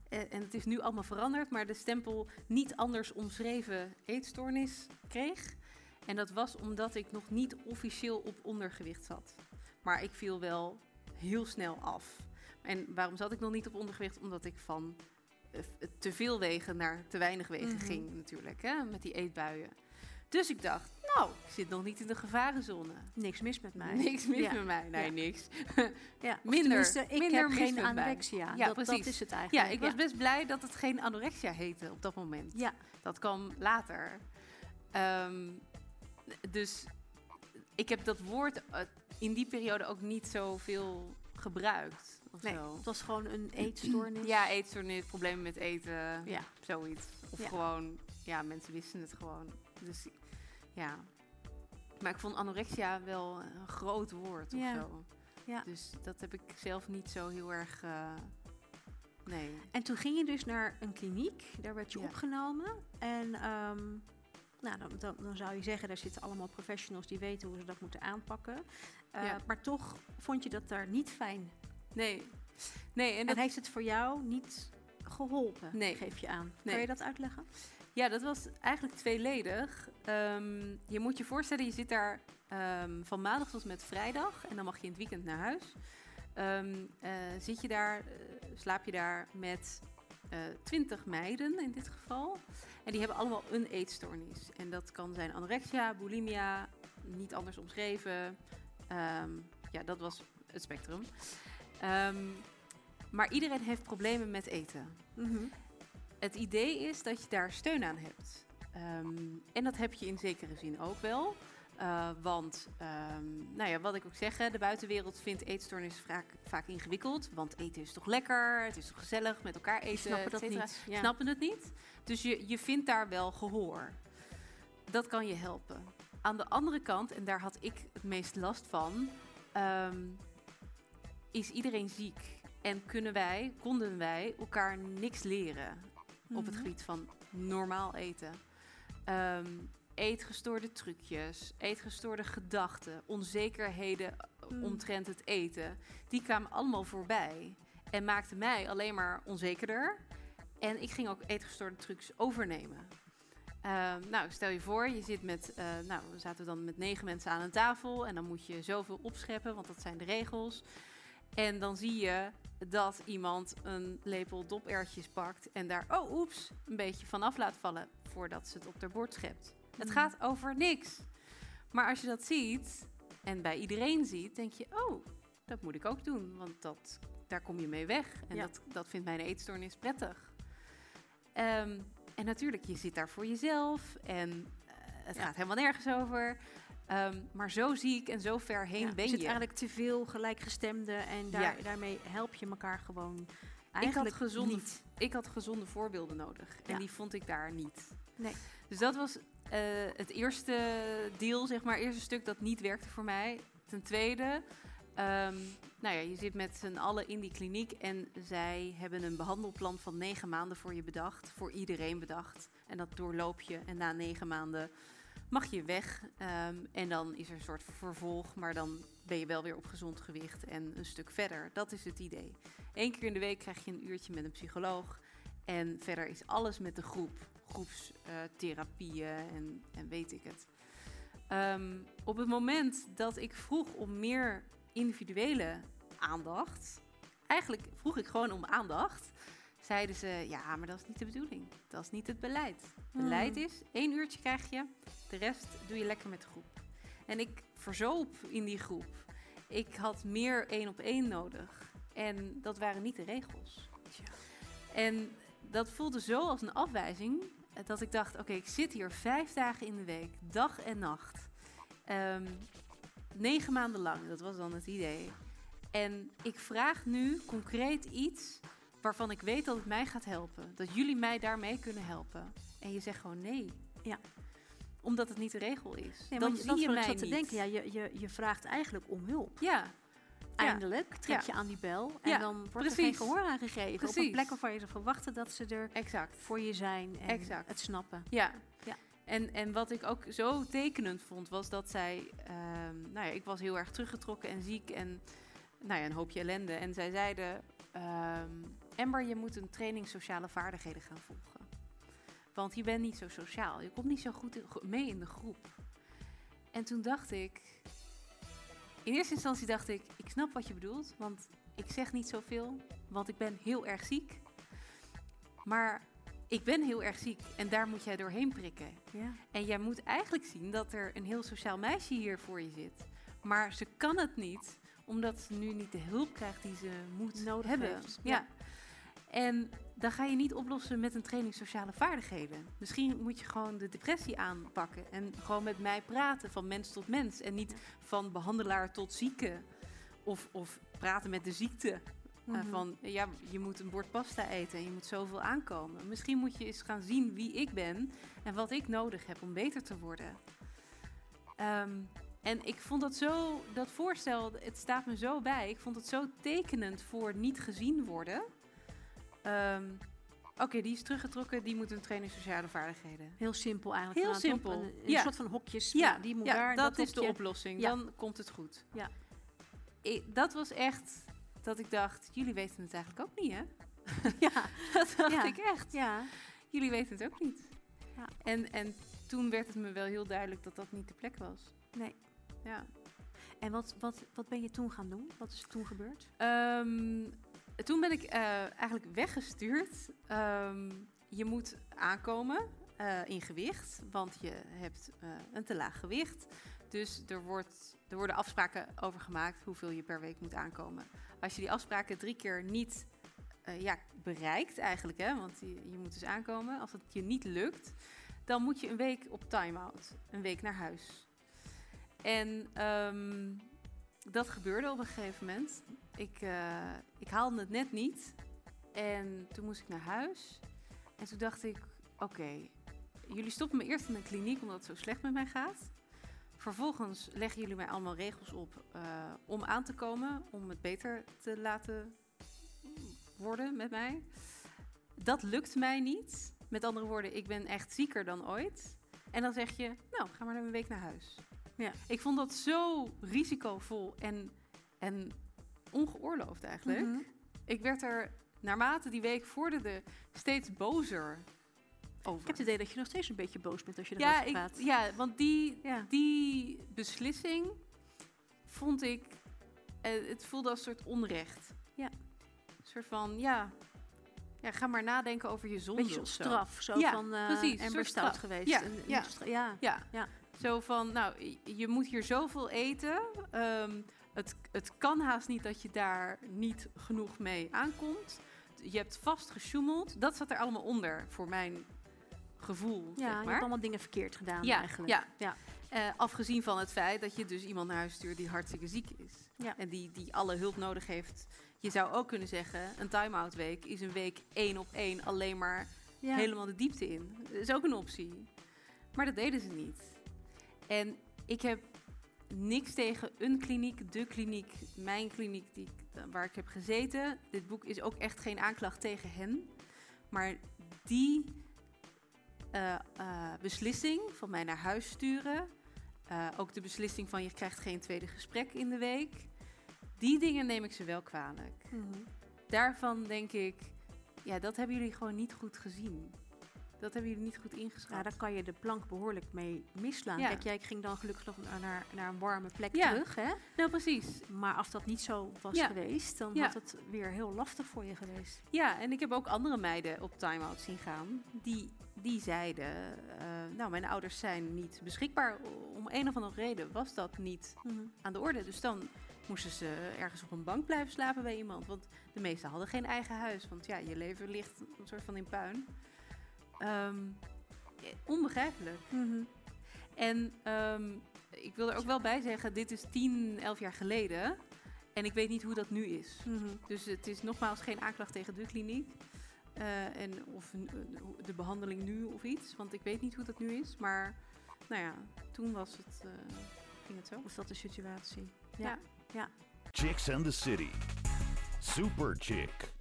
eh, en het is nu allemaal veranderd, maar de stempel niet anders omschreven eetstoornis kreeg. En dat was omdat ik nog niet officieel op ondergewicht zat. Maar ik viel wel heel snel af. En waarom zat ik nog niet op ondergewicht? Omdat ik van te veel wegen naar te weinig wegen Mhm. ging natuurlijk, hè, met die eetbuien. Dus ik dacht, nou, ik zit nog niet in de gevarenzone. Niks mis met mij. Niks mis Ja. met mij. Nee, Ja. niks. *laughs* Ja, Minder- ik minder heb mis geen met mij. anorexia. Ja, dat, dat precies. is het Ja, eigenlijk. ik was best blij dat het geen anorexia heette op dat moment. Ja, Dat kwam later. Ehm, dus ik heb dat woord eh, in die periode ook niet zoveel gebruikt. Of nee, zo. het was gewoon een *clears throat* eetstoornis. Ja, eetstoornis, problemen met eten, Ja. zoiets. Of Ja. gewoon, ja, mensen wisten het gewoon. Dus ja. Maar ik vond anorexia wel een groot woord of Ja. zo. Ja. Dus dat heb ik zelf niet zo heel erg. eh, nee. En toen ging je dus naar een kliniek, daar werd je opgenomen. En ehm, nou, dan, dan, dan zou je zeggen, daar zitten allemaal professionals die weten hoe ze dat moeten aanpakken. Eh, Ja. Maar toch vond je dat daar niet fijn. Nee. Nee, en En dat, heeft het voor jou niet geholpen, Nee. geef je aan. Nee. Kan je dat uitleggen? ja, dat was eigenlijk tweeledig. Ehm, je moet je voorstellen, je zit daar ehm, van maandag tot met vrijdag. En dan mag je in het weekend naar huis. Ehm, eh, zit je daar, eh, slaap je daar met twintig meiden in dit geval. En die hebben allemaal een eetstoornis. En dat kan zijn anorexia, bulimia, niet anders omschreven. Ja, dat was het spectrum. Ehm, maar iedereen heeft problemen met eten. Het idee is dat je daar steun aan hebt. Ehm, en dat heb je in zekere zin ook wel. Eh, want, ehm, nou ja, wat ik ook zeg, de buitenwereld vindt eetstoornis vaak, vaak ingewikkeld. Want eten is toch lekker, het is toch gezellig met elkaar eten. snappen dat niet. Ja. Snappen het niet. Dus je, je vindt daar wel gehoor. Dat kan je helpen. Aan de andere kant, en daar had ik het meest last van, is iedereen ziek. En kunnen wij, konden wij elkaar niks leren op het Mhm. gebied van normaal eten. Ehm, eetgestoorde trucjes, eetgestoorde gedachten, onzekerheden Mm. omtrent het eten, die kwamen allemaal voorbij en maakten mij alleen maar onzekerder. En ik ging ook eetgestoorde trucs overnemen. Ehm, nou, stel je voor, je zit met, eh, nou, we zaten dan met negen mensen aan een tafel en dan moet je zoveel opscheppen, want dat zijn de regels. En dan zie je dat iemand een lepel doperwtjes pakt en daar, oh oeps, een beetje vanaf laat vallen voordat ze het op haar bord schept. Het Mm. gaat over niks. Maar als je dat ziet en bij iedereen ziet, denk je, oh, dat moet ik ook doen, want dat, daar kom je mee weg. En Ja. dat, dat vindt mijn eetstoornis prettig. Ehm, en natuurlijk, je zit daar voor jezelf en eh, het Ja. gaat helemaal nergens over. Ehm, maar zo ziek en zo ver heen Ja, ben er je. zit eigenlijk te veel gelijkgestemden en daar, Ja. daarmee help je elkaar gewoon ik eigenlijk had, gezonde, niet. ik had gezonde voorbeelden nodig. En Ja. die vond ik daar niet. Nee. Dus dat was eh, het eerste deel, zeg maar, eerste stuk dat niet werkte voor mij. Ten tweede, ehm, nou ja, je zit met z'n allen in die kliniek en zij hebben een behandelplan van negen maanden voor je bedacht, voor iedereen bedacht. En dat doorloop je en na negen maanden mag je weg. Ehm, en dan is er een soort vervolg, maar dan ben je wel weer op gezond gewicht en een stuk verder. Dat is het idee. Eén keer in de week krijg je een uurtje met een psycholoog. En verder is alles met de groep. Groepstherapieën en, en weet ik het. Ehm, op het moment dat ik vroeg om meer individuele aandacht, eigenlijk vroeg ik gewoon om aandacht, zeiden ze: Ja, maar dat is niet de bedoeling. Dat is niet het beleid. Hmm. Beleid is: één uurtje krijg je, de rest doe je lekker met de groep. En ik verzoop in die groep. Ik had meer één op één nodig. En dat waren niet de regels. En dat voelde zo als een afwijzing eh, dat ik dacht: oké, ik zit hier vijf dagen in de week, dag en nacht. Ehm, negen maanden lang, dat was dan het idee. En ik vraag nu concreet iets waarvan ik weet dat het mij gaat helpen. Dat jullie mij daarmee kunnen helpen. En je zegt gewoon nee. Ja. Omdat het niet de regel is. Ja, dan zie je ik mij te denken. Ja, je, je, je vraagt eigenlijk om hulp. Ja, Eindelijk trek Ja. je aan die bel en Ja, dan wordt er precies. geen gehoor aan gegeven. Op een Precies. plek waarvan je zou verwachten dat ze er exact. voor je zijn en Exact. het snappen. Ja. Ja. En, en wat ik ook zo tekenend vond, was dat zij... ehm, nou ja, ik was heel erg teruggetrokken en ziek en nou ja, een hoopje ellende. En zij zeiden... ehm Amber, je moet een training sociale vaardigheden gaan volgen. Want je bent niet zo sociaal. Je komt niet zo goed mee in de groep. En toen dacht ik... In eerste instantie dacht ik, ik snap wat je bedoelt. Want ik zeg niet zoveel, want ik ben heel erg ziek. Maar ik ben heel erg ziek en daar moet jij doorheen prikken. Ja. En jij moet eigenlijk zien dat er een heel sociaal meisje hier voor je zit. Maar ze kan het niet, omdat ze nu niet de hulp krijgt die ze moet Nodig hebben. heeft, Ja. En dan ga je niet oplossen met een training sociale vaardigheden. Misschien moet je gewoon de depressie aanpakken en gewoon met mij praten van mens tot mens. En niet van behandelaar tot zieke. Of, of praten met de ziekte. Uh, Mhm. van ja, je moet een bord pasta eten en je moet zoveel aankomen. Misschien moet je eens gaan zien wie ik ben en wat ik nodig heb om beter te worden. Ehm, en ik vond dat zo, dat voorstel, het staat me zo bij. Ik vond het zo tekenend voor niet gezien worden. Ehm, Oké, die is teruggetrokken, die moet een training sociale vaardigheden. Heel simpel eigenlijk. Heel simpel. Een, een Ja. soort van hokjes. Ja, die moet ja daar. dat, is de oplossing. Ja. Dan komt het goed. Ja. Dat was echt dat ik dacht, jullie weten het eigenlijk ook niet, hè? *laughs* Ja. *laughs* Dat dacht ik echt. ja. Jullie weten het ook niet. Ja. En, en toen werd het me wel heel duidelijk dat dat niet de plek was. Nee. Ja. En wat, wat, wat ben je toen gaan doen? Wat is er toen gebeurd? Ehm, toen ben ik eh, eigenlijk weggestuurd. Ehm, je moet aankomen eh, in gewicht, want je hebt eh, een te laag gewicht. Dus er, wordt, er worden afspraken over gemaakt hoeveel je per week moet aankomen. Als je die afspraken drie keer niet ja, bereikt eigenlijk, hè, want je, je moet dus aankomen. Als het je niet lukt, dan moet je een week op time-out. Een week naar huis. En ehm, dat gebeurde op een gegeven moment. Ik, eh, ik haalde het net niet. En toen moest ik naar huis. En toen dacht ik, oké, jullie stoppen me eerst in een kliniek omdat het zo slecht met mij gaat. Vervolgens leggen jullie mij allemaal regels op eh, om aan te komen, om het beter te laten worden met mij. Dat lukt mij niet. Met andere woorden, ik ben echt zieker dan ooit. En dan zeg je, nou, ga maar een week naar huis. Ja. Ik vond dat zo risicovol en, en ongeoorloofd eigenlijk. Mhm. Ik werd er naarmate die week vorderde steeds bozer over. Ik heb het idee dat je nog steeds een beetje boos bent als je ja, erover ik, praat. ja, want die, Ja. die beslissing vond ik, eh, het voelde als een soort onrecht. Ja. Een soort van, ja, ja ga maar nadenken over je zonde beetje of zo'n zo. straf. Zo Ja, van, eh precies, Amber stout geweest. Ja, En- ja. ja. Ja. Ja. Zo van, nou, je- je moet hier zoveel eten. Ehm, het, het kan haast niet dat je daar niet genoeg mee aankomt. Je hebt vast gesjoemeld. Dat zat er allemaal onder voor mijn gevoel, Ja, zeg je maar. hebt allemaal dingen verkeerd gedaan Ja, eigenlijk. ja. ja. Eh, afgezien van het feit dat je dus iemand naar huis stuurt die hartstikke ziek is. Ja. En die, die alle hulp nodig heeft. Je zou ook kunnen zeggen, een time-out week is een week één op één alleen maar Ja. helemaal de diepte in. Dat is ook een optie. Maar dat deden ze niet. En ik heb niks tegen een kliniek, de kliniek, mijn kliniek die, eh, waar ik heb gezeten. Dit boek is ook echt geen aanklacht tegen hen. Maar die eh, eh, beslissing van mij naar huis sturen, ook de beslissing van je krijgt geen tweede gesprek in de week, die dingen neem ik ze wel kwalijk Mhm. daarvan denk ik, ja, dat hebben jullie gewoon niet goed gezien. Dat hebben jullie niet goed ingeschat. Ja, daar kan je de plank behoorlijk mee misslaan. Ja. Kijk, jij ging dan gelukkig nog naar, naar, een warme plek Ja. terug. Hè? Nou, precies. Maar als dat niet zo was Ja. geweest, dan had het weer heel lastig voor je geweest. Ja, en ik heb ook andere meiden op time-out zien gaan. Die, die zeiden, eh, nou, mijn ouders zijn niet beschikbaar. Om een of andere reden was dat niet aan de orde. Dus dan moesten ze ergens op een bank blijven slapen bij iemand. Want de meesten hadden geen eigen huis. Want ja, je leven ligt een soort van in puin. Ehm, eh, onbegrijpelijk. Mhm. En ehm, ik wil er ook wel bij zeggen, dit is 10, 11 jaar geleden. En ik weet niet hoe dat nu is. Mhm. Dus het is nogmaals geen aanklacht tegen de kliniek. Eh, en of hoe- de behandeling nu of iets. Want ik weet niet hoe dat nu is. Maar nou ja, toen was het, eh, ging het zo. Was dat de situatie? Ja. Chicks and the City. Super Chick.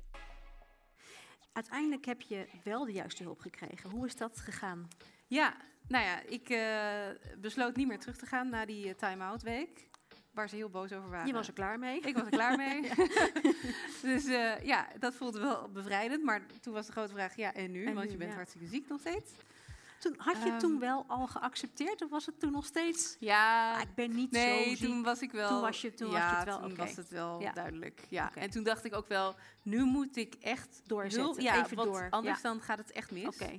Uiteindelijk heb je wel de juiste hulp gekregen. Hoe is dat gegaan? Ja, nou ja, ik eh, besloot niet meer terug te gaan na die eh, time-out week. Waar ze heel boos over waren. Je was er klaar mee. Ik was er klaar mee. *laughs* *laughs* dus eh, ja, dat voelde wel bevrijdend. Maar toen was de grote vraag, ja, en nu? En Want nu, je bent ja. hartstikke ziek nog steeds. Toen, had je Ehm, toen wel al geaccepteerd of was het toen nog steeds... Ja, Ah, ik ben niet nee, zo ziek. toen was ik wel... Toen was je- toen was ja, je het wel, toen was het wel Ja. duidelijk. Ja. En toen dacht ik ook wel, nu moet ik echt... Doorzetten, ja, even want door, anders dan gaat het echt mis. Oké.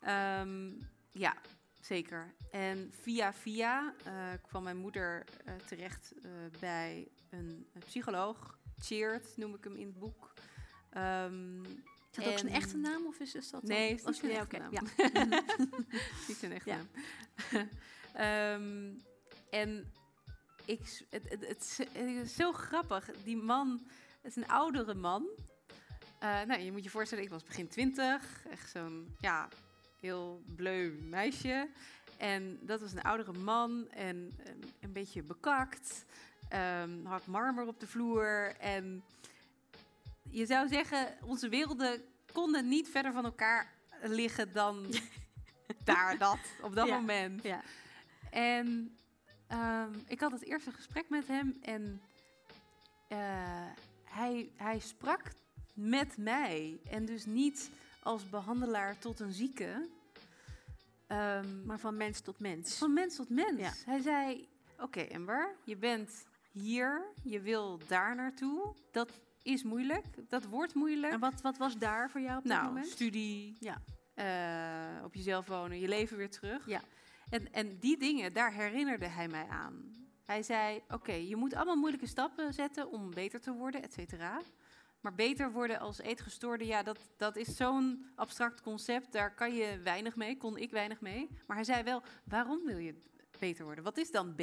Ehm, ja, zeker. En via via eh, kwam mijn moeder eh, terecht eh, bij een, een psycholoog. Cheered noem ik hem in het boek. Ehm, Is dat ook zijn echte naam of is, is dat dan- Nee, is niet zijn echte naam. *laughs* niet zijn echte naam. *laughs* Ehm, en ik, het, het, het, is- het is zo grappig. Die man, het is een oudere man. Eh, nou, je moet je voorstellen, ik was begin twintig. Echt zo'n, ja, heel bleu meisje. En dat was een oudere man en een, een beetje bekakt. Ehm, had marmer op de vloer. En je zou zeggen, onze werelden konden niet verder van elkaar liggen dan *laughs* daar, dat, op dat Ja. moment. Ja. En ehm, ik had het eerste gesprek met hem en eh, hij, hij sprak met mij. En dus niet als behandelaar tot een zieke. Ehm, Maar van mens tot mens. van mens tot mens. Ja. Hij zei: Oké, Amber, je bent hier, je wil daar naartoe. Dat is moeilijk, dat wordt moeilijk. En wat, wat was daar voor jou op dat nou, moment? studie, Ja. eh, op jezelf wonen, je leven weer terug. Ja. En, en die dingen, daar herinnerde hij mij aan. Hij zei: Oké, je moet allemaal moeilijke stappen zetten om beter te worden, et cetera. Maar beter worden als eetgestoorde, ja, dat, dat is zo'n abstract concept. Daar kan je weinig mee, kon ik weinig mee. Maar hij zei wel, waarom wil je beter worden? Wat is dan B?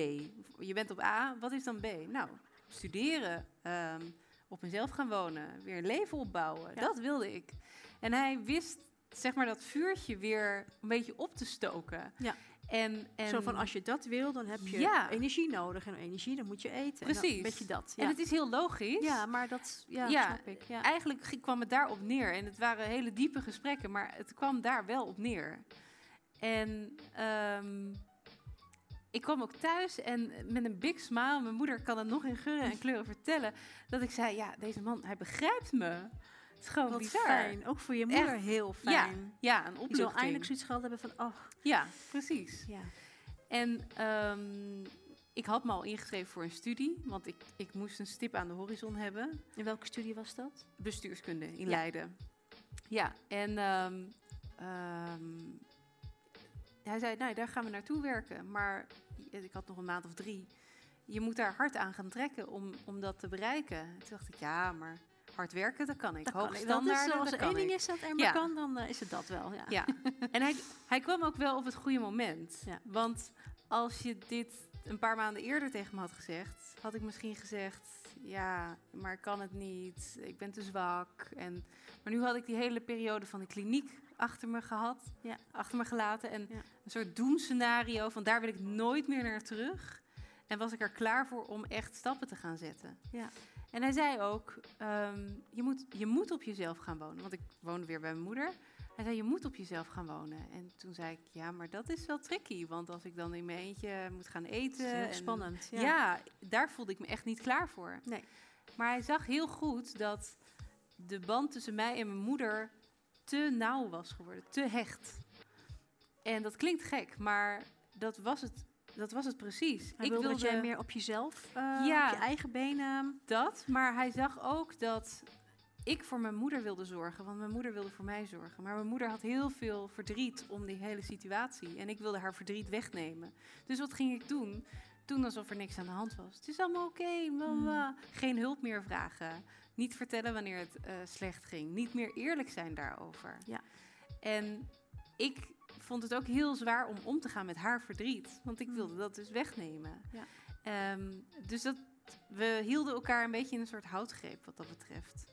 Je bent op A, wat is dan B? Nou, studeren, ehm, op mezelf gaan wonen, weer een leven opbouwen. Ja. Dat wilde ik. En hij wist, zeg maar, dat vuurtje weer een beetje op te stoken. Ja. En, en Zo van, als je dat wil, dan heb je Ja. energie nodig. En energie, dan moet je eten. En dan Precies. Een beetje dat. En Ja, het is heel logisch. ja maar dat ja, Ja, snap ik. Ja. Eigenlijk kwam het daarop neer. En het waren hele diepe gesprekken, maar het kwam daar wel op neer. En ehm, ik kwam ook thuis en met een big smile, mijn moeder kan het nog in geuren en kleuren vertellen, dat ik zei, ja, deze man, hij begrijpt me. Het is gewoon Wat bizar. fijn. Ook voor je moeder Echt. heel Ja, fijn. ja, een Die zal opluchting. eindelijk zoiets gehad hebben van, oh, Ja, precies. ja. En ehm, ik had me al ingeschreven voor een studie, want ik, ik moest een stip aan de horizon hebben. In welke studie was dat? bestuurskunde in Ja. Leiden. Ja, en ehm, ehm, hij zei, nou, daar gaan we naartoe werken. Maar ik had nog een maand of drie. Je moet daar hard aan gaan trekken om, om dat te bereiken. Toen dacht ik, ja, maar hard werken, dat kan ik. Dat is, standaarden, als er één ding is dat er maar Ja. kan, dan eh, is het dat wel. Ja. Ja, *laughs* en hij, hij kwam ook wel op het goede moment. Ja. Want als je dit een paar maanden eerder tegen me had gezegd, had ik misschien gezegd: Ja, maar ik kan het niet, ik ben te zwak. En, maar nu had ik die hele periode van de kliniek achter me gehad, Ja. achter me gelaten. En Ja. een soort doemscenario van daar wil ik nooit meer naar terug. En was ik er klaar voor om echt stappen te gaan zetten. Ja. En hij zei ook, ehm, je, moet, je moet op jezelf gaan wonen. Want ik woonde weer bij mijn moeder. Hij zei, je moet op jezelf gaan wonen. En toen zei ik, ja, maar dat is wel tricky. Want als ik dan in mijn eentje moet gaan eten... is heel en- spannend. Ja. Ja. daar voelde ik me echt niet klaar voor. Nee. Maar hij zag heel goed dat de band tussen mij en mijn moeder te nauw was geworden. Te hecht. En dat klinkt gek, maar dat was het, dat was het precies. Hij wilde, dat jij meer op jezelf, eh, Ja. op je eigen benen... Dat, maar hij zag ook dat ik voor mijn moeder wilde zorgen, want mijn moeder wilde voor mij zorgen. Maar mijn moeder had heel veel verdriet om die hele situatie en ik wilde haar verdriet wegnemen. Dus wat ging ik doen? doen alsof er niks aan de hand was. Het is allemaal oké, bla, Mm. bla. geen hulp meer vragen. Niet vertellen wanneer het eh, slecht ging. Niet meer eerlijk zijn daarover. Ja. En ik vond het ook heel zwaar om om te gaan met haar verdriet. Want ik Mm. wilde dat dus wegnemen. Ja. Ehm, dus dat, we hielden elkaar een beetje in een soort houtgreep wat dat betreft.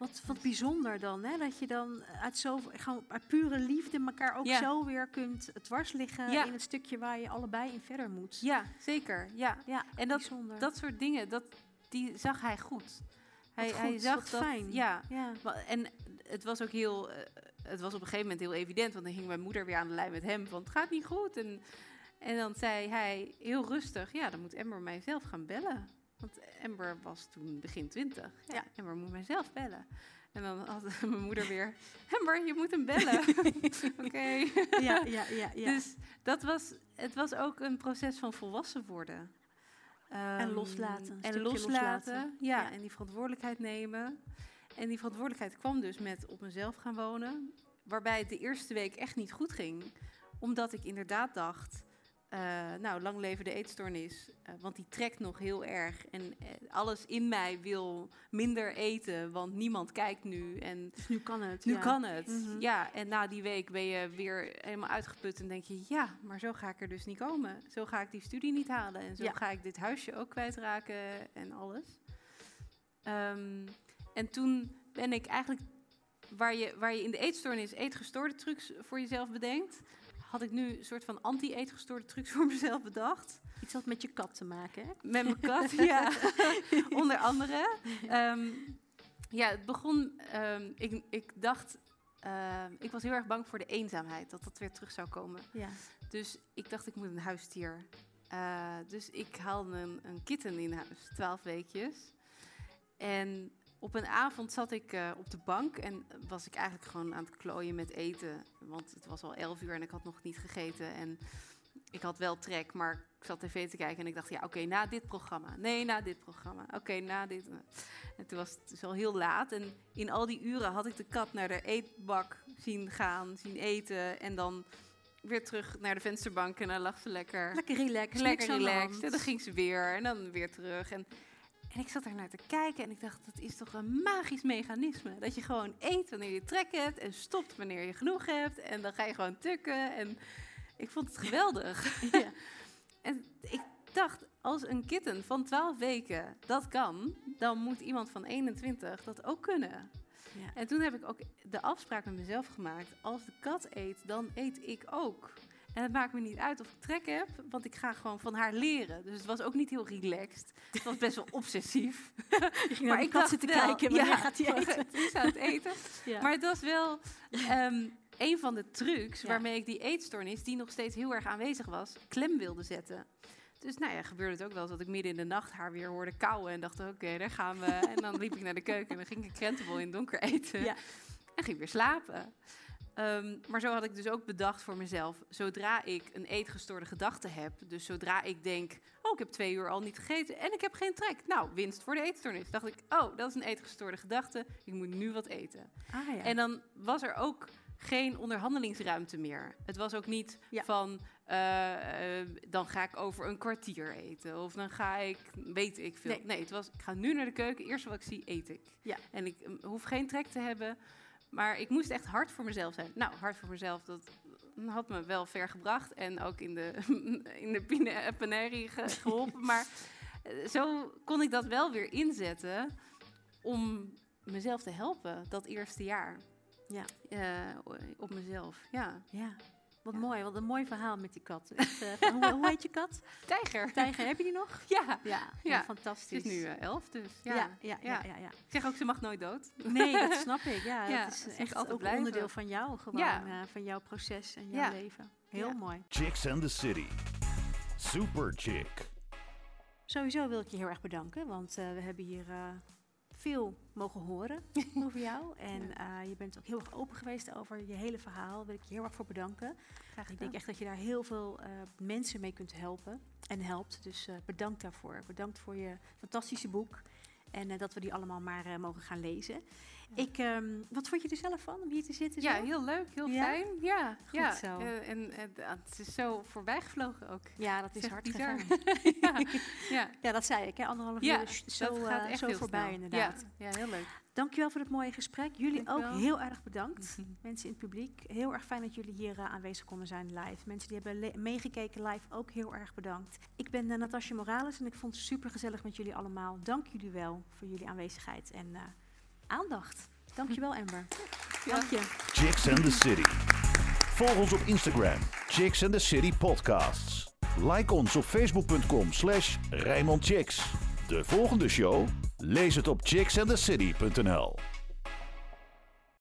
Wat, wat bijzonder dan, hè? dat je dan uit, zo, uit pure liefde elkaar ook Ja. zo weer kunt dwars liggen Ja. in het stukje waar je allebei in verder moet. Ja, zeker. Ja. ja En dat, bijzonder. dat soort dingen, dat, die zag hij goed. Hij, hij zag dat. fijn. Ja, ja. En het was ook heel, eh, het was op een gegeven moment heel evident, want dan ging mijn moeder weer aan de lijn met hem, van het gaat niet goed. En, en dan zei hij heel rustig, ja, dan moet Ember mijzelf gaan bellen. Want Ember was toen begin twintig. Ja, Ja. Ember moet mijzelf bellen. En dan had *laughs* mijn moeder weer, Ember, je moet hem bellen. *laughs* Oké. ja, ja, ja, ja. Dus dat was, het was ook een proces van volwassen worden. Ehm, loslaten, En loslaten. Ja, Ja. en die verantwoordelijkheid nemen. En die verantwoordelijkheid kwam dus met op mezelf gaan wonen. Waarbij het de eerste week echt niet goed ging. Omdat ik inderdaad dacht, eh, nou, lang leven de eetstoornis. eh, want die trekt nog heel erg. En eh, alles in mij wil minder eten, want niemand kijkt nu. En dus nu kan het. nu ja. kan het. Mhm. Ja, en na die week ben je weer helemaal uitgeput en denk je, ja, maar zo ga ik er dus niet komen. Zo ga ik die studie niet halen en zo Ja. ga ik dit huisje ook kwijtraken en alles. Ehm, en toen ben ik eigenlijk, waar je, waar je in de eetstoornis eetgestoorde trucs voor jezelf bedenkt, had ik nu een soort van anti-eetgestoorde trucs voor mezelf bedacht. Iets had met je kat te maken, hè? Met mijn kat, *laughs* ja. Onder andere. Ehm, ja, het begon... ehm, ik, ik dacht... ehm, ik was heel erg bang voor de eenzaamheid. Dat dat weer terug zou komen. Ja. Dus ik dacht, ik moet een huisdier. Eh, dus ik haalde een, een kitten in huis. Twaalf weekjes. En op een avond zat ik eh, op de bank en was ik eigenlijk gewoon aan het klooien met eten. Want het was al elf uur en ik had nog niet gegeten. En ik had wel trek, maar ik zat tv te kijken en ik dacht, ja, oké, na dit programma. Nee, na dit programma. Oké, na dit. En toen was het dus al heel laat. En in al die uren had ik de kat naar de eetbak zien gaan, zien eten. En dan weer terug naar de vensterbank en dan lag ze lekker. Lekker relaxed. Lekker relaxed. En dan ging ze weer en dan weer terug. En, en ik zat daar naar te kijken en ik dacht, dat is toch een magisch mechanisme. Dat je gewoon eet wanneer je trek hebt en stopt wanneer je genoeg hebt. En dan ga je gewoon tukken. En ik vond het geweldig. Ja. *laughs* En ik dacht, als een kitten van 12 weken dat kan, dan moet iemand van 21 dat ook kunnen. Ja. En toen heb ik ook de afspraak met mezelf gemaakt: als de kat eet, dan eet ik ook. En het maakt me niet uit of ik trek heb, want ik ga gewoon van haar leren. Dus het was ook niet heel relaxed. Het was best wel *laughs* obsessief. De kat dacht zitten wel, kijken, wanneer ja, gaat hij eten? Is aan het eten. *laughs* Ja. Maar het was wel ehm, een van de trucs waarmee ik die eetstoornis, die nog steeds heel erg aanwezig was, klem wilde zetten. Dus nou ja, gebeurde het ook wel eens dat ik midden in de nacht haar weer hoorde kauwen en dacht, oké, daar gaan we. En dan liep ik naar de keuken en dan ging ik krentenbol in het donker eten en ging weer slapen. Ehm, maar zo had ik dus ook bedacht voor mezelf, zodra ik een eetgestoorde gedachte heb, dus zodra ik denk, oh, ik heb twee uur al niet gegeten en ik heb geen trek. Nou, winst voor de eetstoornis. Dacht ik, oh, dat is een eetgestoorde gedachte, ik moet nu wat eten. Ah, ja. En dan was er ook geen onderhandelingsruimte meer. Het was ook niet Ja. van, eh, eh, dan ga ik over een kwartier eten. Of dan ga ik, weet ik veel. Nee. Nee, het was, ik ga nu naar de keuken. Eerst wat ik zie, eet ik. Ja. En ik mm, hoef geen trek te hebben. Maar ik moest echt hard voor mezelf zijn. Nou, hard voor mezelf, dat had me wel ver gebracht. En ook in de, *laughs* in de pine- ge- geholpen. maar eh, zo kon ik dat wel weer inzetten om mezelf te helpen dat eerste jaar. Ja. Eh, op mezelf, ja. ja. Wat Ja. mooi, wat een mooi verhaal met die kat. Echt, eh, van- hoe, hoe heet je kat? Tijger. Tijger, heb je die nog? Ja, Ja, fantastisch. ze is nu eh, elf, dus ja. ja, ja, ja, ja. ja, ja. Ik zeg ook, ze mag nooit dood. Nee, dat *laughs* snap ik. Ja, Ja, dat is echt altijd ook blijven. onderdeel van jou gewoon. Ja. eh, van jouw proces en jouw Ja. leven. Heel Ja. mooi. Chicks and the City. Super Chick. Sowieso wil ik je heel erg bedanken, want eh, we hebben hier eh, veel mogen horen *laughs* over jou. En eh, je bent ook heel erg open geweest over je hele verhaal. Daar wil ik je heel erg voor bedanken. Graag Ik denk echt dat je daar heel veel eh, mensen mee kunt helpen en helpt. Dus eh, bedankt daarvoor. Bedankt voor je fantastische boek. En dat we die allemaal maar mogen gaan lezen. Ik, ehm, wat vond je er zelf van om hier te zitten? Ja, zo? heel leuk, heel Ja? fijn. Ja, Goed ja. zo. Eh, en eh, het is zo voorbijgevlogen ook. Ja, dat is hard bizar. *laughs* ja, ja. Ja, dat zei ik, hè? anderhalf Ja, uur is zo, gaat eh, echt zo heel voorbij snel. inderdaad. Ja, ja, heel leuk. Dankjewel voor het mooie gesprek. Jullie ook heel erg bedankt. *laughs* Mhm. Mensen in het publiek, heel erg fijn dat jullie hier aanwezig konden zijn live. Mensen die hebben meegekeken live, ook heel erg bedankt. Ik ben Natasja Morales en ik vond het super gezellig met jullie allemaal. Dank jullie wel voor jullie aanwezigheid en aandacht. Dankjewel Amber. Dank je. Chicks and the City. Volg ons op Instagram, Chicks and the City Podcasts. Like ons op facebook.com slash. De volgende show? Lees het op chicksandthecity.nl